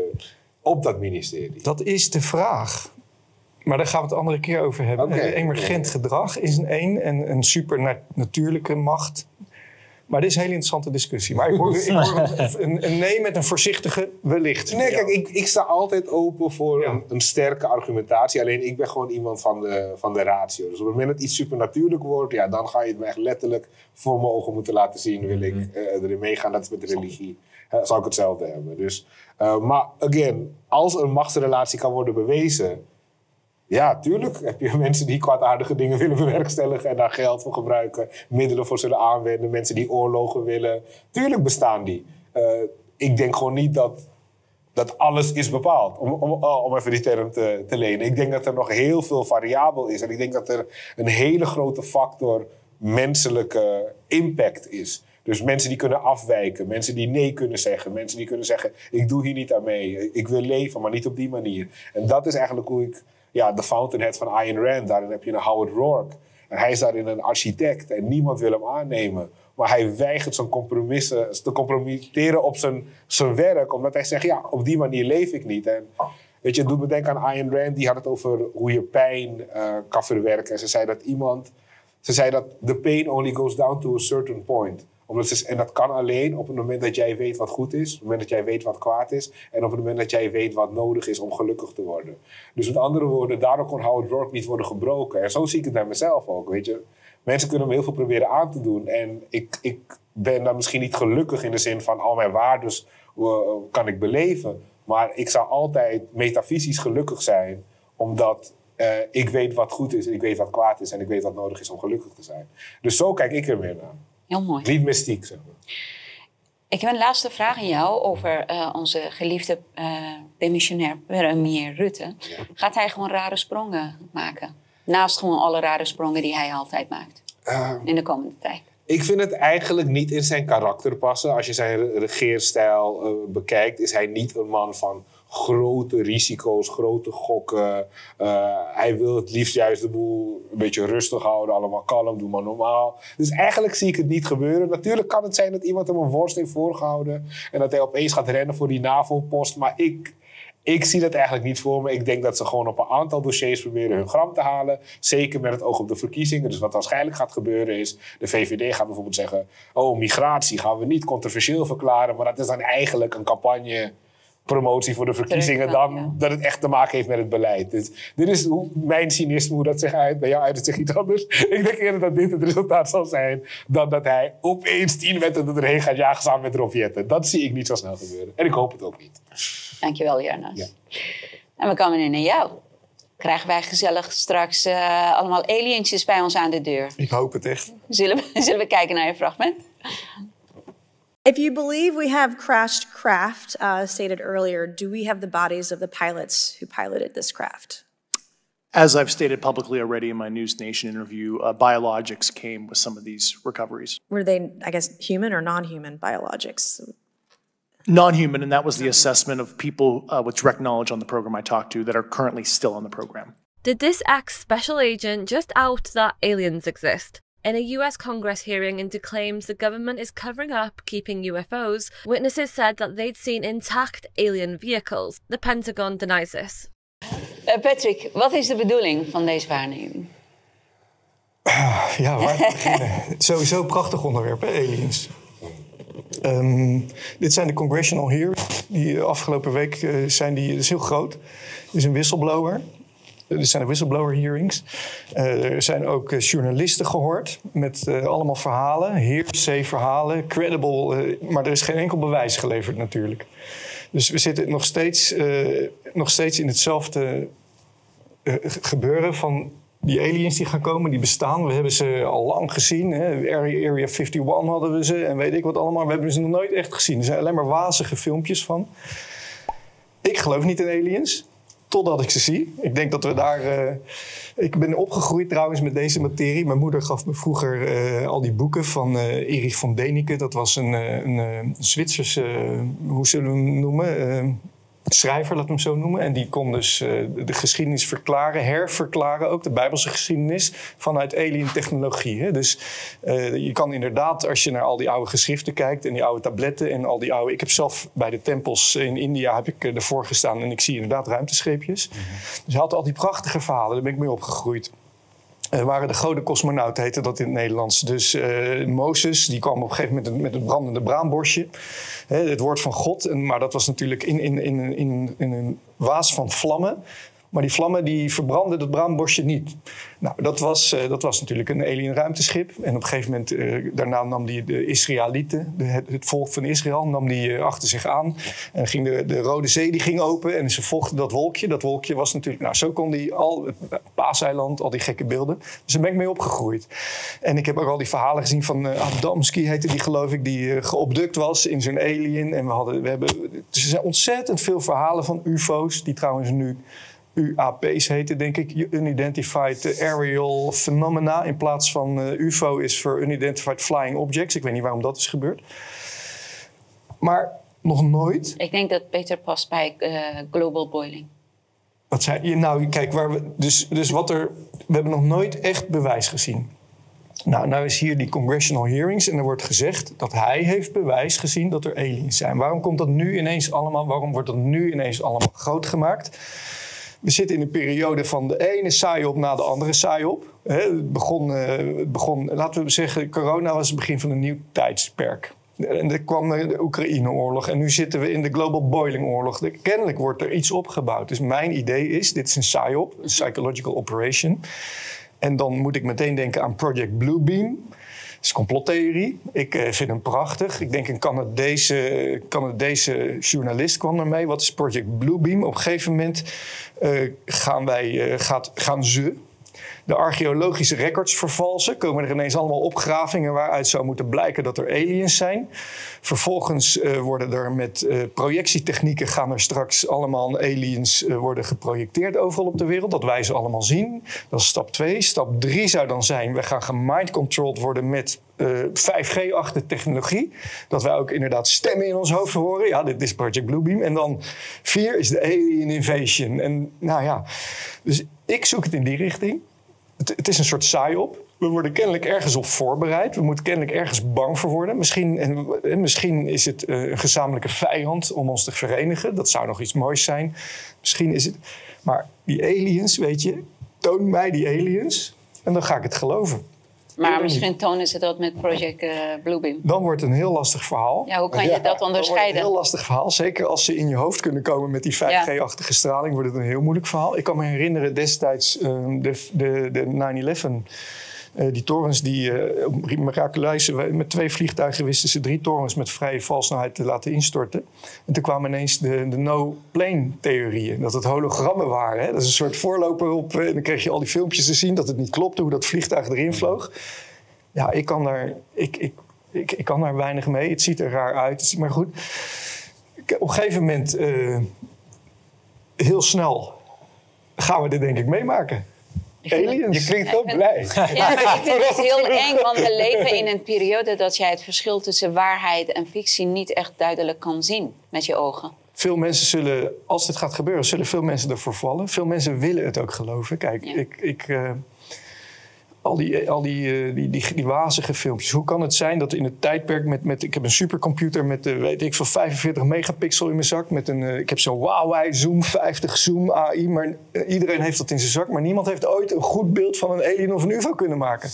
op dat ministerie. Dat is de vraag. Maar daar gaan we het andere keer over hebben. Emergent gedrag is een één en een supernatuurlijke macht. Maar dit is een hele interessante discussie. Maar ik hoor, ik hoor een, een nee met een voorzichtige wellicht. Nee, kijk, ik, ik sta altijd open voor Ja. een, een sterke argumentatie. Alleen ik ben gewoon iemand van de, van de ratio. Dus op het moment dat iets supernatuurlijk wordt, ja, dan ga je het me echt letterlijk voor mijn ogen moeten laten zien. Wil ik Mhm. eh, erin meegaan? Dat is met religie. Eh, zal ik hetzelfde hebben. Dus, eh, maar again, als een machtsrelatie kan worden bewezen. Ja, tuurlijk heb je mensen die kwaadaardige dingen willen bewerkstelligen en daar geld voor gebruiken, middelen voor zullen aanwenden, mensen die oorlogen willen. Tuurlijk bestaan die. Eh, ik denk gewoon niet dat dat alles is bepaald. Om, om, oh, om even die term te, te lenen. Ik denk dat er nog heel veel variabel is. En ik denk dat er een hele grote factor menselijke impact is. Dus mensen die kunnen afwijken, mensen die nee kunnen zeggen, mensen die kunnen zeggen: Ik doe hier niet aan mee, ik wil leven, maar niet op die manier. En dat is eigenlijk hoe ik, ja, de fountainhead van Ayn Rand, daarin heb je een Howard Rourke. En hij is daarin een architect en niemand wil hem aannemen. Maar hij weigert zijn compromissen te compromitteren op zijn, zijn werk. Omdat hij zegt, ja, op die manier leef ik niet. En weet je, het doet me denken aan Ayn Rand. Die had het over hoe je pijn eh, kan verwerken. En ze zei dat iemand... Ze zei dat the pain only goes down to a certain point. Omdat ze, en dat kan alleen op het moment dat jij weet wat goed is. Op het moment dat jij weet wat kwaad is. En op het moment dat jij weet wat nodig is om gelukkig te worden. Dus met andere woorden, daardoor kon Howard Rourke niet worden gebroken. En zo zie ik het bij mezelf ook, weet je. Mensen kunnen me heel veel proberen aan te doen. En ik, ik ben dan misschien niet gelukkig in de zin van al mijn waardes eh, kan ik beleven. Maar ik zou altijd metafysisch gelukkig zijn. Omdat eh, ik weet wat goed is en ik weet wat kwaad is. En ik weet wat nodig is om gelukkig te zijn. Dus zo kijk ik er weer naar. Heel mooi. Niet mystiek, zeg maar. Ik heb een laatste vraag aan jou over eh, onze geliefde eh demissionair premier Rutte. Gaat hij gewoon rare sprongen maken? Naast gewoon alle rare sprongen die hij altijd maakt Eh, in de komende tijd. Ik vind het eigenlijk niet in zijn karakter passen. Als je zijn re- regeerstijl eh, bekijkt, is hij niet een man van grote risico's, grote gokken. Eh, hij wil het liefst juist de boel een beetje rustig houden, allemaal kalm, doe maar normaal. Dus eigenlijk zie ik het niet gebeuren. Natuurlijk kan het zijn dat iemand hem een worst heeft voorgehouden en dat hij opeens gaat rennen voor die NAVO-post. Maar ik, ik zie dat eigenlijk niet voor me. Ik denk dat ze gewoon op een aantal dossiers proberen hun gram te halen. Zeker met het oog op de verkiezingen. Dus wat waarschijnlijk gaat gebeuren is... de VVD gaat bijvoorbeeld zeggen... oh, migratie gaan we niet controversieel verklaren... maar dat is dan eigenlijk een campagne... Promotie voor de verkiezingen Terug, dan ja. dat het echt te maken heeft met het beleid. Dus dit is hoe, mijn cynisme, hoe dat zich uit. Bij jou uit het zich iets anders. Ik denk eerder dat dit het resultaat zal zijn... dan dat hij opeens tien wetten erheen gaat jagen samen met Rob Jetten. Dat zie ik niet zo snel gebeuren. En ik hoop het ook niet. Dankjewel, Jarnas. Ja. En we komen nu naar jou. krijgen wij gezellig straks uh, allemaal alientjes bij ons aan de deur. Ik hoop het echt. Zullen we, zullen we kijken naar je fragment? If you believe we have crashed craft, uh, stated earlier, do we have the bodies of the pilots who piloted this craft? As I've stated publicly already in my News Nation interview, uh, biologics came with some of these recoveries. Were they, I guess, human or non human biologics? Non human, and that was the assessment of people uh, with direct knowledge on the program I talked to that are currently still on the program. Did this ex special agent just out that aliens exist? In a US Congress hearing into claims the government is covering up keeping UFOs, witnesses said that they'd seen intact alien vehicles. The Pentagon denies this. Uh, Patrick, wat is de bedoeling van deze waarneming? Ja, waar beginnen? Sowieso een prachtig onderwerp, hè, aliens. Um, dit zijn de congressional hearings. Die afgelopen week uh, zijn die, dat is heel groot. Er is een whistleblower. Er zijn whistleblower hearings. Uh, er zijn ook journalisten gehoord met uh, allemaal verhalen. Hearsay verhalen, credible. maar er is geen enkel bewijs geleverd natuurlijk. Dus we zitten nog steeds, nog steeds in hetzelfde gebeuren van die aliens die gaan komen, die bestaan. We hebben ze al lang gezien. Hè. Area, Area 51 hadden we ze en weet ik wat allemaal. We hebben ze nog nooit echt gezien. Er zijn alleen maar wazige filmpjes van. Ik geloof niet in aliens. Totdat ik ze zie. Ik denk dat we daar. Uh, ik ben opgegroeid trouwens met deze materie. Mijn moeder gaf me vroeger uh, al die boeken van uh, Erich von Däniken. Dat was een, een, een Zwitserse, hoe zullen we hem noemen? Schrijver, laat hem zo noemen. En die kon dus uh, de geschiedenis verklaren, herverklaren ook, de Bijbelse geschiedenis, vanuit alien technologie. Hè. Dus uh, je kan inderdaad, als je naar al die oude geschriften kijkt en die oude tabletten en al die oude. Ik heb zelf bij de tempels in India heb ik ervoor gestaan en ik zie inderdaad ruimtescheepjes. Mm -hmm. Dus hij had al die prachtige verhalen, daar ben ik mee opgegroeid. Uh, waren de goden cosmonauten, heette dat in het Nederlands. Dus uh, Mozes, die kwam op een gegeven moment met een brandende braambosje. Hè, het woord van God. En, maar dat was natuurlijk in, in, in, in, in een waas van vlammen. Maar die vlammen die verbrandden het braambosje niet. Nou, dat was, uh, dat was natuurlijk een alien ruimteschip. En op een gegeven moment, uh, daarna nam die de Israëlieten, het, het, volk van Israël, nam die uh, achter zich aan. En ging de, de Rode Zee die ging open en ze volgden dat wolkje. Dat wolkje was natuurlijk, nou zo kon die al, paaseiland, al die gekke beelden. Dus daar ben ik mee opgegroeid. En ik heb ook al die verhalen gezien van Adamski, heette die geloof ik, die geobduct was in zo'n alien. En we hadden, we hebben, er zijn ontzettend veel verhalen van UFO's, die trouwens nu UAP's heten, denk ik. Unidentified Aerial Phenomena. In plaats van uh, UFO is voor Unidentified Flying Objects. Ik weet niet waarom dat is gebeurd. Maar nog nooit. Ik denk dat beter past bij uh, global boiling. Wat zei je? Nou, kijk, waar we, dus, dus wat er. We hebben nog nooit echt bewijs gezien. Nou, nou is hier die congressional hearings en er wordt gezegd dat hij heeft bewijs gezien dat er aliens zijn. Waarom komt dat nu ineens allemaal? Waarom wordt dat nu ineens allemaal groot gemaakt? We zitten in een periode van de ene saai-op na de andere saai-op. Het begon, het begon, laten we zeggen, corona was het begin van een nieuw tijdsperk. En er kwam de Oekraïne-oorlog en nu zitten we in de global boiling-oorlog. Kennelijk wordt er iets opgebouwd. Dus mijn idee is, dit is een saai-op, een psychological operation. En dan moet ik meteen denken aan Project Bluebeam. Is complottheorie. Ik uh, vind hem prachtig. Ik denk een Canadese, Canadese journalist kwam ermee. Wat is Project Bluebeam? Op een gegeven moment uh, gaan, wij, uh, gaat, gaan ze de archeologische records vervalsen. Komen er ineens allemaal opgravingen waaruit zou moeten blijken dat er aliens zijn. Vervolgens uh, worden er met uh, projectietechnieken gaan er straks allemaal aliens uh, worden geprojecteerd overal op de wereld. Dat wij ze allemaal zien. Dat is stap 2. Stap 3 zou dan zijn, we gaan gemind-controlled worden met 5G-achtige technologie. Dat wij ook inderdaad stemmen in ons hoofd horen. Ja, dit is Project Bluebeam. En dan 4 is de alien invasion. En nou ja, dus ik zoek het in die richting. Het, het is een soort saai-op. We worden kennelijk ergens op voorbereid. We moeten kennelijk ergens bang voor worden. Misschien, en, misschien is het een gezamenlijke vijand om ons te verenigen. Dat zou nog iets moois zijn. Misschien is het. Maar die aliens, weet je, toon mij die aliens en dan ga ik het geloven. Maar misschien tonen ze dat met Project uh, Bluebeam. Dan wordt het een heel lastig verhaal. Ja, hoe kan je ja, dat onderscheiden? een heel lastig verhaal. Zeker als ze in je hoofd kunnen komen met die 5G-achtige straling, wordt het een heel moeilijk verhaal. Ik kan me herinneren destijds uh, de, de, de 9-11 Eh, die torens, die eh, op miraculeuze met twee vliegtuigen wisten ze drie torens met vrije valsnelheid te laten instorten. En toen kwamen ineens de, de no-plane-theorieën, dat het hologrammen waren. Hè? Dat is een soort voorloper op. eh, En dan kreeg je al die filmpjes te zien dat het niet klopte, hoe dat vliegtuig erin vloog. Ja, ik kan daar, ik, ik, ik, ik kan daar weinig mee. Het ziet er raar uit. Maar goed, op een gegeven moment, eh, heel snel, gaan we dit denk ik meemaken. Aliens. Je klinkt zo blij. Ja, maar ik vind het heel eng, want we leven in een periode dat jij het verschil tussen waarheid en fictie niet echt duidelijk kan zien met je ogen. Veel mensen zullen, als dit gaat gebeuren, zullen veel mensen ervoor vallen. Veel mensen willen het ook geloven. Kijk, Ja. ik, ik, eh, al, die, al die, eh, die, die, die wazige filmpjes. Hoe kan het zijn dat in het tijdperk met... met ik heb een supercomputer met, eh, weet ik veel, 45 megapixel in mijn zak. Met een, eh, ik heb zo'n Huawei Zoom 50 Zoom AI. Maar eh, iedereen heeft dat in zijn zak. Maar niemand heeft ooit een goed beeld van een alien of een ufo kunnen maken.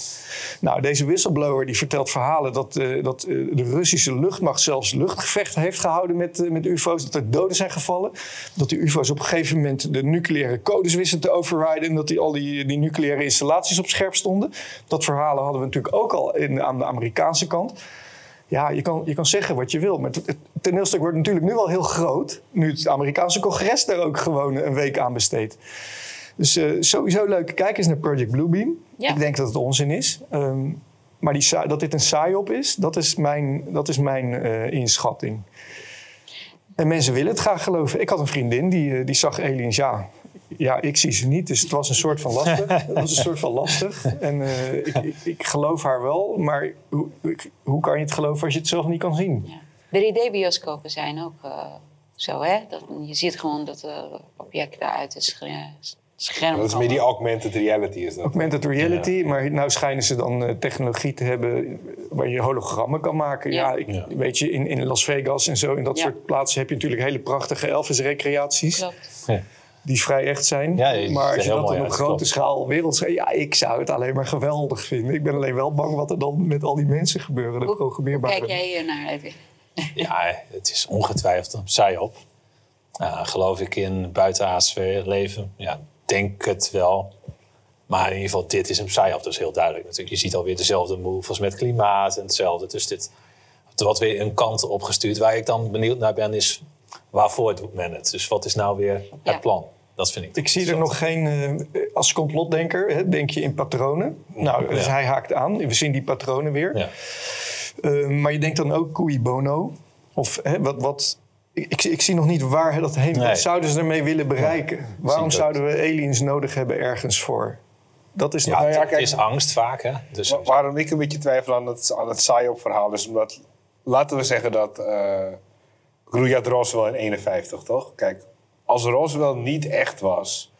Nou, deze whistleblower die vertelt verhalen dat, eh, dat eh, de Russische luchtmacht zelfs luchtgevechten heeft gehouden met, eh, met ufo's. Dat er doden zijn gevallen. Dat die ufo's op een gegeven moment de nucleaire codes wisten te overriden. En dat die, al die, die nucleaire installaties op scherp stonden. Dat verhalen hadden we natuurlijk ook al in, aan de Amerikaanse kant. Ja, je kan, je kan zeggen wat je wil. Maar het, het toneelstuk wordt natuurlijk nu al heel groot. Nu het Amerikaanse congres daar ook gewoon een week aan besteedt. Dus eh, sowieso leuk. Kijk eens naar Project Bluebeam. Ja. Ik denk dat het onzin is. Ehm, maar die, dat dit een saai-op is, dat is mijn, dat is mijn eh, inschatting. En mensen willen het graag geloven. Ik had een vriendin die, eh, die zag aliens. Ja, ja, ik zie ze niet. Dus het was een soort van lastig. het was een soort van lastig. En eh, ik, ik, ik geloof haar wel. Maar hoe, ik- hoe kan je het geloven als je het zelf niet kan zien? Ja. 3D-bioscopen zijn ook eh, zo, hè? Dat, je ziet gewoon dat de objecten uit het scher- scherm Dat is meer die komen. augmented reality is dat. Augmented reality, maar nou schijnen ze dan eh, technologie te hebben waar je hologrammen kan maken. Ja, Ja. ik, Ja. weet je, in, in Las Vegas en zo, in dat Ja. soort plaatsen heb je natuurlijk hele prachtige Elvis-recreaties. Klopt. Die vrij echt zijn. Ja, maar als je heel dat mooi op grote klopt. schaal wereldschaal... Ja, ik zou het alleen maar geweldig vinden. Ik ben alleen wel bang wat er dan met al die mensen gebeuren. De programmeerbare. Kijk jij hier naar? Even? Ja, het is ongetwijfeld een psyop. Uh, geloof ik in buitenaardse leven? Ja, denk het wel. Maar in ieder geval, dit is een psyop. Dat is heel duidelijk natuurlijk. Je ziet alweer dezelfde move als met klimaat en hetzelfde. Dus dit wordt weer een kant opgestuurd. Waar ik dan benieuwd naar ben, is waarvoor doet men het? Dus wat is nou weer het plan? Dat vind ik. Ik zie er nog geen... eh, als complotdenker hè, denk je in patronen. Nou, dus Ja. hij haakt aan. We zien die patronen weer. Ja. Eh, maar je denkt dan ook cui bono. Of hè, wat... wat ik, ik zie nog niet waar dat heen... Nee. Wat zouden ze ermee willen bereiken? Waarom zouden we aliens nodig hebben ergens voor? Dat is Ja. Nou ja, het kijk- is angst vaak. Hè? Dus Wa- Waarom ik een beetje twijfel aan het, aan het saai verhaal is omdat, laten we zeggen dat eh Grujat Roswell in 51, toch? Kijk, als Roswell niet echt was,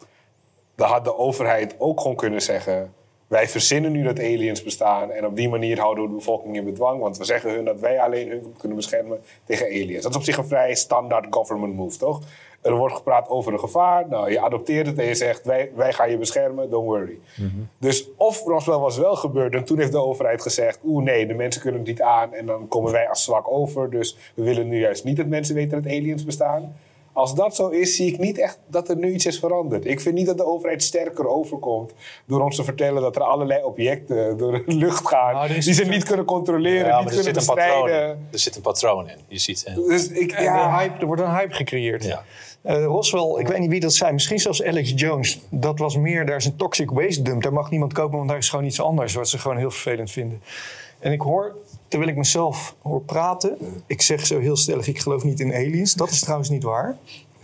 dan had de overheid ook gewoon kunnen zeggen: wij verzinnen nu dat aliens bestaan en op die manier houden we de bevolking in bedwang, want we zeggen hun dat wij alleen hun kunnen beschermen tegen aliens. Dat is op zich een vrij standaard government move, toch? Er wordt gepraat over een gevaar. Nou, je adopteert het en je zegt: wij, wij gaan je beschermen, don't worry. Dus of Roswell was wel gebeurd en toen heeft de overheid gezegd: oeh nee, de mensen kunnen het niet aan en dan komen wij als zwak over. Dus we willen nu juist niet dat mensen weten dat aliens bestaan. Als dat zo is, zie ik niet echt dat er nu iets is veranderd. Ik vind niet dat de overheid sterker overkomt door ons te vertellen dat er allerlei objecten door de lucht gaan Nou, is die ze niet kunnen controleren, ja, niet er kunnen zit, een patroon bestrijden. in. er zit een patroon in. Je ziet, hè. Dus ik, Ja, hype, er wordt een hype gecreëerd. Ja. Eh, Roswell, ik weet niet wie dat zijn. Misschien zelfs Alex Jones. Dat was meer, daar is een toxic waste dump. Daar mag niemand kopen, want daar is gewoon iets anders. Wat ze gewoon heel vervelend vinden. En ik hoor, terwijl ik mezelf hoor praten... Ik zeg zo heel stellig, ik geloof niet in aliens. Dat is trouwens niet waar.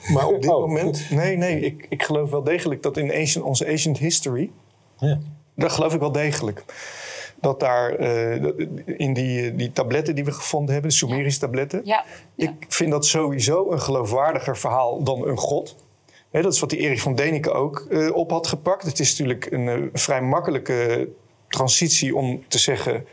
Maar op dit Oh. moment... Nee, nee, ik, ik geloof wel degelijk dat in ancient, onze ancient history... Ja. Dat geloof ik wel degelijk. Dat daar eh, in die, eh, die tabletten die we gevonden hebben, de Sumerische tabletten... Ja. ja. Ik vind dat sowieso een geloofwaardiger verhaal dan een god. Hè, dat is wat die Erik van Deniken ook eh, op had gepakt. Het is natuurlijk een eh, vrij makkelijke transitie om te zeggen...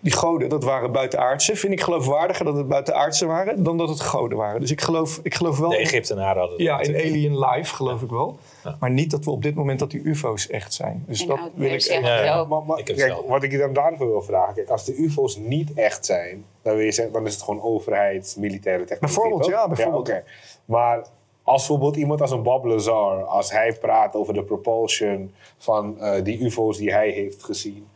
die goden, dat waren buitenaardse. Vind ik geloofwaardiger dat het buitenaardse waren... dan dat het goden waren. Dus ik geloof, ik geloof wel... De Egyptenaren hadden het Ja, in. Alien Life geloof ik wel. Maar niet dat we op dit moment dat die ufo's echt zijn. Dus In dat oud wil ik echt... Ja, ja. ook. maar, maar Ik kijk, zelf. wat ik je dan daarvoor wil vragen, kijk, als de UFO's niet echt zijn, dan, wil je zeggen, dan is het gewoon overheid, militaire technologie. Bijvoorbeeld, ja, bijvoorbeeld. Maar als bijvoorbeeld iemand als een Bob Lazar, als hij praat over de propulsion van eh, die UFO's die hij heeft gezien,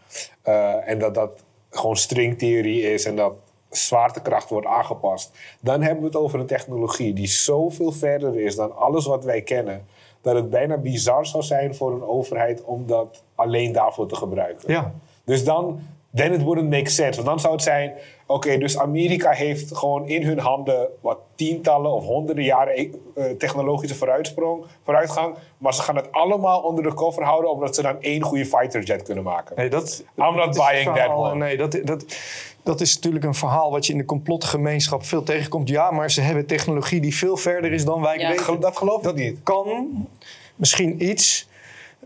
eh, en dat dat gewoon stringtheorie is en dat zwaartekracht wordt aangepast, dan hebben we het over een technologie die zoveel verder is dan alles wat wij kennen, dat het bijna bizar zou zijn voor een overheid om dat alleen daarvoor te gebruiken. Ja. Dus dan, then it wouldn't make sense. Want dan zou het zijn, oké, dus Amerika heeft gewoon in hun handen wat tientallen of honderden jaren eh, technologische vooruitsprong, vooruitgang. Maar ze gaan het allemaal onder de cover houden, omdat ze dan één goede fighterjet kunnen maken. Nee, dat, I'm not dat buying that one. Nee, dat, dat, dat is natuurlijk een verhaal wat je in de complotgemeenschap veel tegenkomt. Ja, maar ze hebben technologie die veel verder is dan wij Ja. weten. Dat geloof ik niet. Kan misschien iets,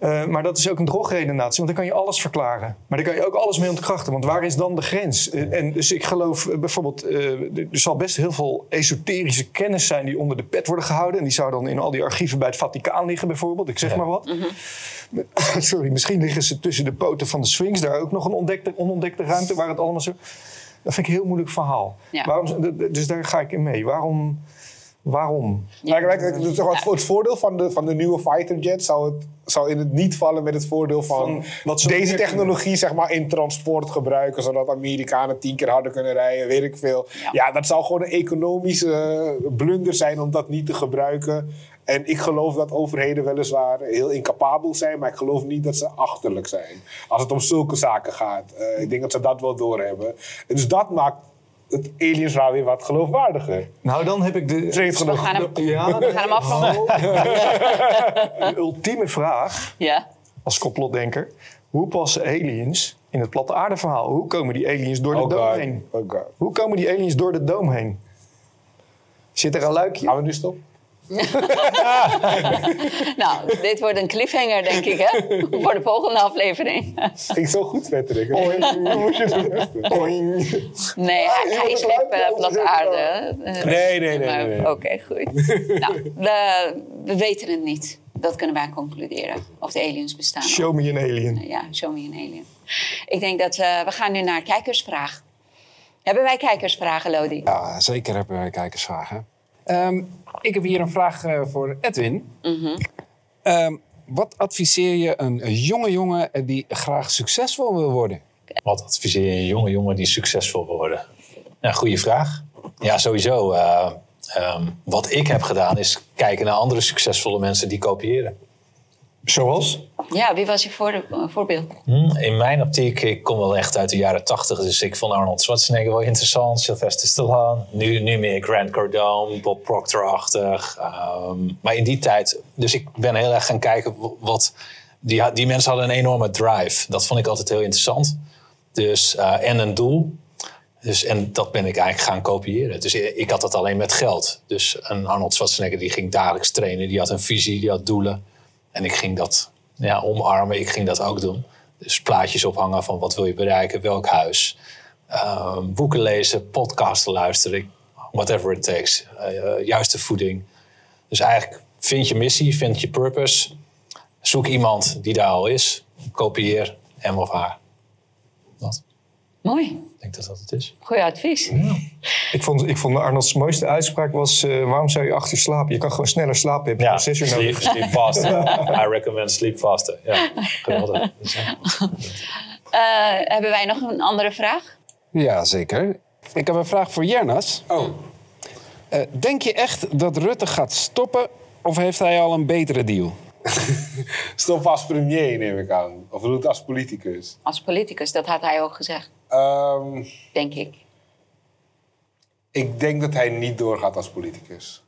eh, maar dat is ook een drogredenatie. Want dan kan je alles verklaren. Maar daar kan je ook alles mee ontkrachten. Want waar is dan de grens? Eh, en dus ik geloof eh, bijvoorbeeld... er zal best heel veel esoterische kennis zijn... die onder de pet worden gehouden. En die zou dan in al die archieven bij het Vaticaan liggen bijvoorbeeld. Ik zeg maar wat. Sorry, misschien liggen ze tussen de poten van de Sphinx. Daar ook nog een ontdekte, onontdekte ruimte waar het allemaal zo... Dat vind ik een heel moeilijk verhaal. Ja. Waarom, dus daar ga ik in mee. Waarom... Waarom? Kijk, kijk, kijk, toch het, het voordeel van de, van de nieuwe fighterjet zou, het, zou in het niet vallen met het voordeel van, Van wat ze deze technologie zeg maar, in transport gebruiken, zodat Amerikanen tien keer harder kunnen rijden, weet ik veel. Ja. Ja, dat zou gewoon een economische blunder zijn om dat niet te gebruiken. En ik geloof dat overheden weliswaar heel incapabel zijn, maar ik geloof niet dat ze achterlijk zijn. Als het om zulke zaken gaat. Eh, ik denk dat ze dat wel doorhebben. En dus dat maakt het aliens verhaal weer wat geloofwaardiger. Nou, dan heb ik de... Genoeg. We gaan hem, Ja, we gaan hem afronden. de ultieme vraag Ja. als complotdenker. Hoe passen aliens in het platte aarde verhaal? Hoe komen die aliens door de Oh doom heen? Oh. Hoe komen die aliens door de doom heen? Zit er een luikje? Gaan we nu stoppen? Nou, dit wordt een cliffhanger, denk ik, hè? Voor de volgende aflevering. Ging zo goed, Patrick. Hoe moest je het beste? Nee, hij, hij is weg uh, platte aarde. Eh, Nee, nee, nee, nee, nee. Oké, goed. nou, we, we weten het niet. Dat kunnen wij concluderen. Of de aliens bestaan. Show me an alien. Ja, show me an alien. Ik denk dat eh, we gaan nu naar kijkersvraag. Hebben wij kijkersvragen, Lodi? Ja, zeker hebben we kijkersvragen. Ehm, ik heb hier een vraag eh, voor Edwin. Ehm, wat adviseer je een, een jonge jongen die graag succesvol wil worden? Wat adviseer je een jonge jongen die succesvol wil worden? Ja, goede vraag. Ja, sowieso. eh, ehm, wat ik heb gedaan is kijken naar andere succesvolle mensen die kopiëren. Zoals? Ja, wie was je voor, voorbeeld? Hm, In mijn optiek, ik kom wel echt uit de jaren tachtig, dus ik vond Arnold Schwarzenegger wel interessant, Sylvester Stallone. Nu, nu meer Grant Cardone, Bob Proctor-achtig. Ehm, maar in die tijd, dus ik ben heel erg gaan kijken wat... Die, die mensen hadden een enorme drive. Dat vond ik altijd heel interessant. Dus, eh, en een doel. Dus, en dat ben ik eigenlijk gaan kopiëren. Dus ik, ik had dat alleen met geld. Dus een Arnold Schwarzenegger die ging dagelijks trainen. Die had een visie, die had doelen. En ik ging dat ja, omarmen. Ik ging dat ook doen. Dus plaatjes ophangen van wat wil je bereiken, welk huis. Ehm, boeken lezen, podcasten luisteren. Whatever it takes. Eh, juiste voeding. Dus eigenlijk vind je missie, vind je purpose. Zoek iemand die daar al is. Kopieer hem of haar. Dat. Mooi. Ik denk dat dat het is. Goeie advies. Ik vond, ik vond Arnold's mooiste uitspraak was... eh, waarom zou je achter je slapen? Je kan gewoon sneller slapen. Heb je Ja, zes uur sleep, nodig. sleep faster. I recommend sleep faster. Ja, geweldig. Ja. Eh, hebben wij nog een andere vraag? Ja, zeker. Ik heb een vraag voor Jernas. Oh. Eh, denk je echt dat Rutte gaat stoppen of heeft hij al een betere deal? Stop als premier, neem ik aan. Of het als politicus. Als politicus, dat had hij ook gezegd, Ehm, denk ik. ik denk dat hij niet doorgaat als politicus.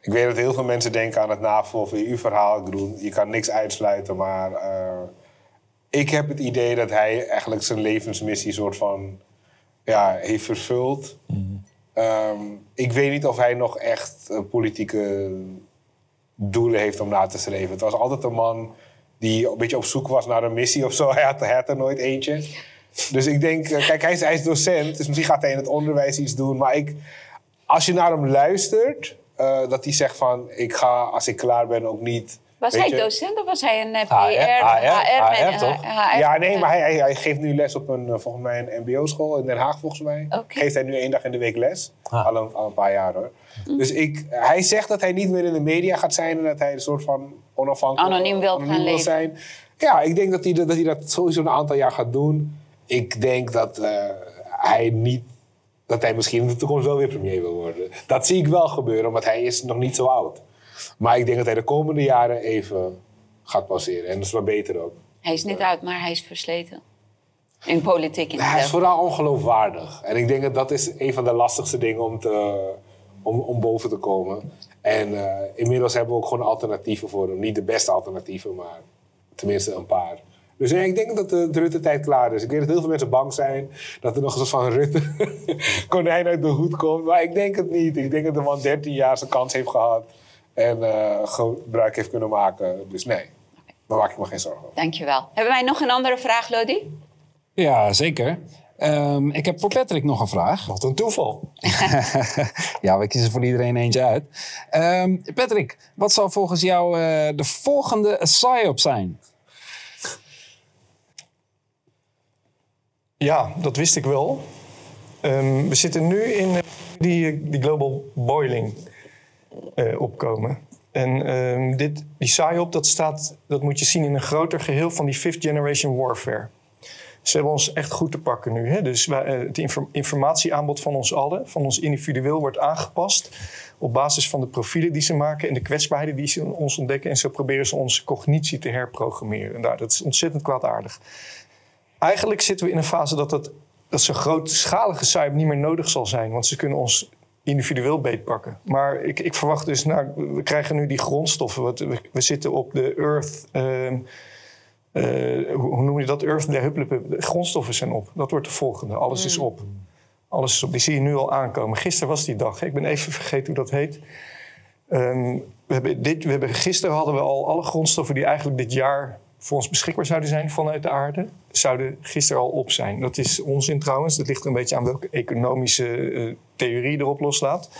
Ik weet dat heel veel mensen denken aan het NAVO van uw verhaal. Ik bedoel, je kan niks uitsluiten, maar eh, ik heb het idee dat hij eigenlijk zijn levensmissie soort van ja, heeft vervuld. Ehm, ik weet niet of hij nog echt eh, politieke doelen heeft om na te streven. Het was altijd een man die een beetje op zoek was naar een missie of zo. Hij had, hij had er nooit eentje. Dus ik denk, eh, kijk, hij is, hij is docent, dus misschien gaat hij in het onderwijs iets doen. Maar ik, als je naar hem luistert, eh, dat hij zegt van, ik ga als ik klaar ben ook niet... Was weet hij je- docent of was hij een PR? HR, HR, HR, toch? HR, Ja, nee, maar hij, hij, hij geeft nu les op een, eh, volgens mij een mbo-school in Den Haag, volgens mij. Oké. Geeft hij nu één dag in de week les. Ah. Al, een, al een paar jaar hoor. Dus ik, hij zegt dat hij niet meer in de media gaat zijn en dat hij een soort van onafhankelijk Anoniem wil gaan leven. zijn. Ja, ik denk dat hij, dat hij dat sowieso een aantal jaar gaat doen. Ik denk dat eh, hij niet. Dat hij misschien in de toekomst wel weer premier wil worden. Dat zie ik wel gebeuren, want hij is nog niet zo oud. Maar ik denk dat hij de komende jaren even gaat passeren. En dat is wel beter ook. Hij is niet oud, maar hij is versleten. In politiek in Hij is vooral ongeloofwaardig. En ik denk dat dat is een van de lastigste dingen om, te, om, om boven te komen. En eh, inmiddels hebben we ook gewoon alternatieven voor hem. Niet de beste alternatieven, maar tenminste een paar. Dus ja, ik denk dat de, de Rutte-tijd klaar is. Ik weet dat heel veel mensen bang zijn dat er nog een soort van Rutte konijn uit de hoed komt. Maar ik denk het niet. Ik denk dat de man 13 jaar zijn kans heeft gehad. En eh, gebruik heeft kunnen maken. Dus nee, daar maak ik me geen zorgen over. Dankjewel. Hebben wij nog een andere vraag, Lodi? Ja, zeker. Ehm, ik heb voor Patrick nog een vraag. Wat een toeval. ja, we kiezen voor iedereen eentje uit. Ehm, Patrick, wat zal volgens jou eh, de volgende PSYOP zijn? Ja, dat wist ik wel. Ehm, we zitten nu in eh, die, die global boiling eh, opkomen. En ehm, dit, die PSYOP, dat, staat, dat moet je zien in een groter geheel van die fifth generation warfare. Ze hebben ons echt goed te pakken nu. Hè? Dus eh, het inform- informatieaanbod van ons allen, van ons individueel, wordt aangepast op basis van de profielen die ze maken en de kwetsbaarheden die ze ons ontdekken. En zo proberen ze onze cognitie te herprogrammeren. En daar, dat is ontzettend kwaadaardig. Eigenlijk zitten we in een fase dat, dat, dat zo'n grootschalige cyber niet meer nodig zal zijn. Want ze kunnen ons individueel beetpakken. Maar ik, ik verwacht dus, nou, we krijgen nu die grondstoffen. Wat, we, we zitten op de Earth... ehm, eh, hoe, hoe noem je dat? Earth, de grondstoffen zijn op. Dat wordt de volgende. Alles is op. Alles is op. Die zie je nu al aankomen. Gisteren was die dag. Ik ben even vergeten hoe dat heet. Ehm, we, hebben dit, we hebben, gisteren hadden we al alle grondstoffen die eigenlijk dit jaar voor ons beschikbaar zouden zijn vanuit de aarde, zouden gisteren al op zijn. Dat is onzin trouwens. Dat ligt een beetje aan welke economische eh, theorie erop loslaat.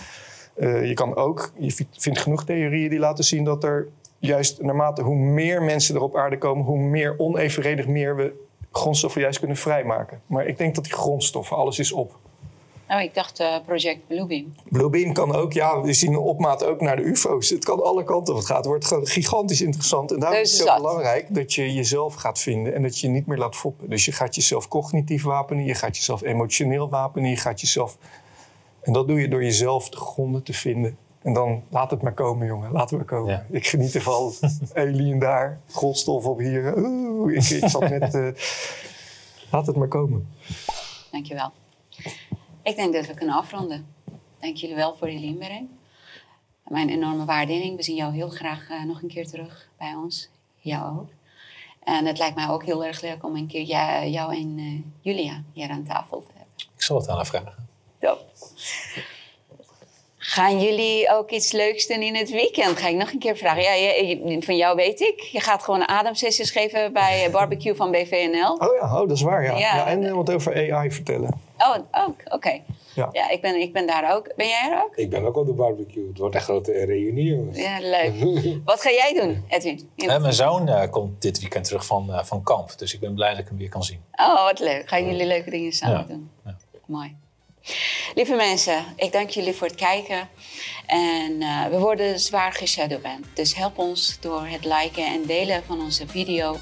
Eh, je kan ook, je vi- vindt genoeg theorieën die laten zien dat er juist naarmate hoe meer mensen er op aarde komen, hoe meer onevenredig meer we grondstoffen juist kunnen vrijmaken. Maar ik denk dat die grondstoffen, alles is op. Nou, ik dacht eh, Project Bluebeam. Bluebeam kan ook, ja, we zien een opmaat ook naar de UFO's. Het kan alle kanten op het gaat. Het wordt gewoon gigantisch interessant. En daarom is het zo belangrijk dat je jezelf gaat vinden en dat je je niet meer laat foppen. Dus je gaat jezelf cognitief wapenen, je gaat jezelf emotioneel wapenen, je gaat jezelf. En dat doe je door jezelf de gronden te vinden. En dan laat het maar komen, jongen. Laat het maar komen. Ik geniet ervan. Alien daar, grondstof op hier. Oeh, ik, ik zat net. eh, laat het maar komen. Dankjewel. Ik denk dat we kunnen afronden. Dank jullie wel voor jullie inbreng. Mijn enorme waardering. We zien jou heel graag eh, nog een keer terug bij ons. Jou ook. En het lijkt mij ook heel erg leuk om een keer jou en eh, Julia hier aan tafel te hebben. Ik zal het aan haar vragen. Top. Gaan jullie ook iets leuks doen in het weekend? Ga ik nog een keer vragen. Ja, je- van jou weet ik. Je gaat gewoon ademsessies geven bij eh, barbecue van BVNL. Oh ja, oh, dat is waar. Ja. Ja. Ja, en wat over AI vertellen. Oh, ook. Oké. Ja. Ja, ik, ben, ik ben daar ook. Ben jij er ook? Ik ben ook op de barbecue. Het wordt een grote reunie, jongens. Ja, leuk. Wat ga jij doen, Edwin? Eh, mijn zoon eh, komt dit weekend terug van, eh, van kamp. Dus ik ben blij dat ik hem weer kan zien. Oh, wat leuk. Gaan jullie leuke dingen samen Ja. doen? Mooi. Lieve mensen, ik dank jullie voor het kijken. En eh, we worden zwaar geshadowband. Dus help ons door het liken en delen van onze video.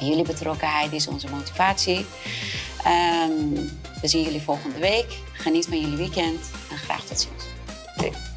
Jullie betrokkenheid is onze motivatie. Ehm, we zien jullie volgende week. Geniet van jullie weekend en graag tot ziens. Doei.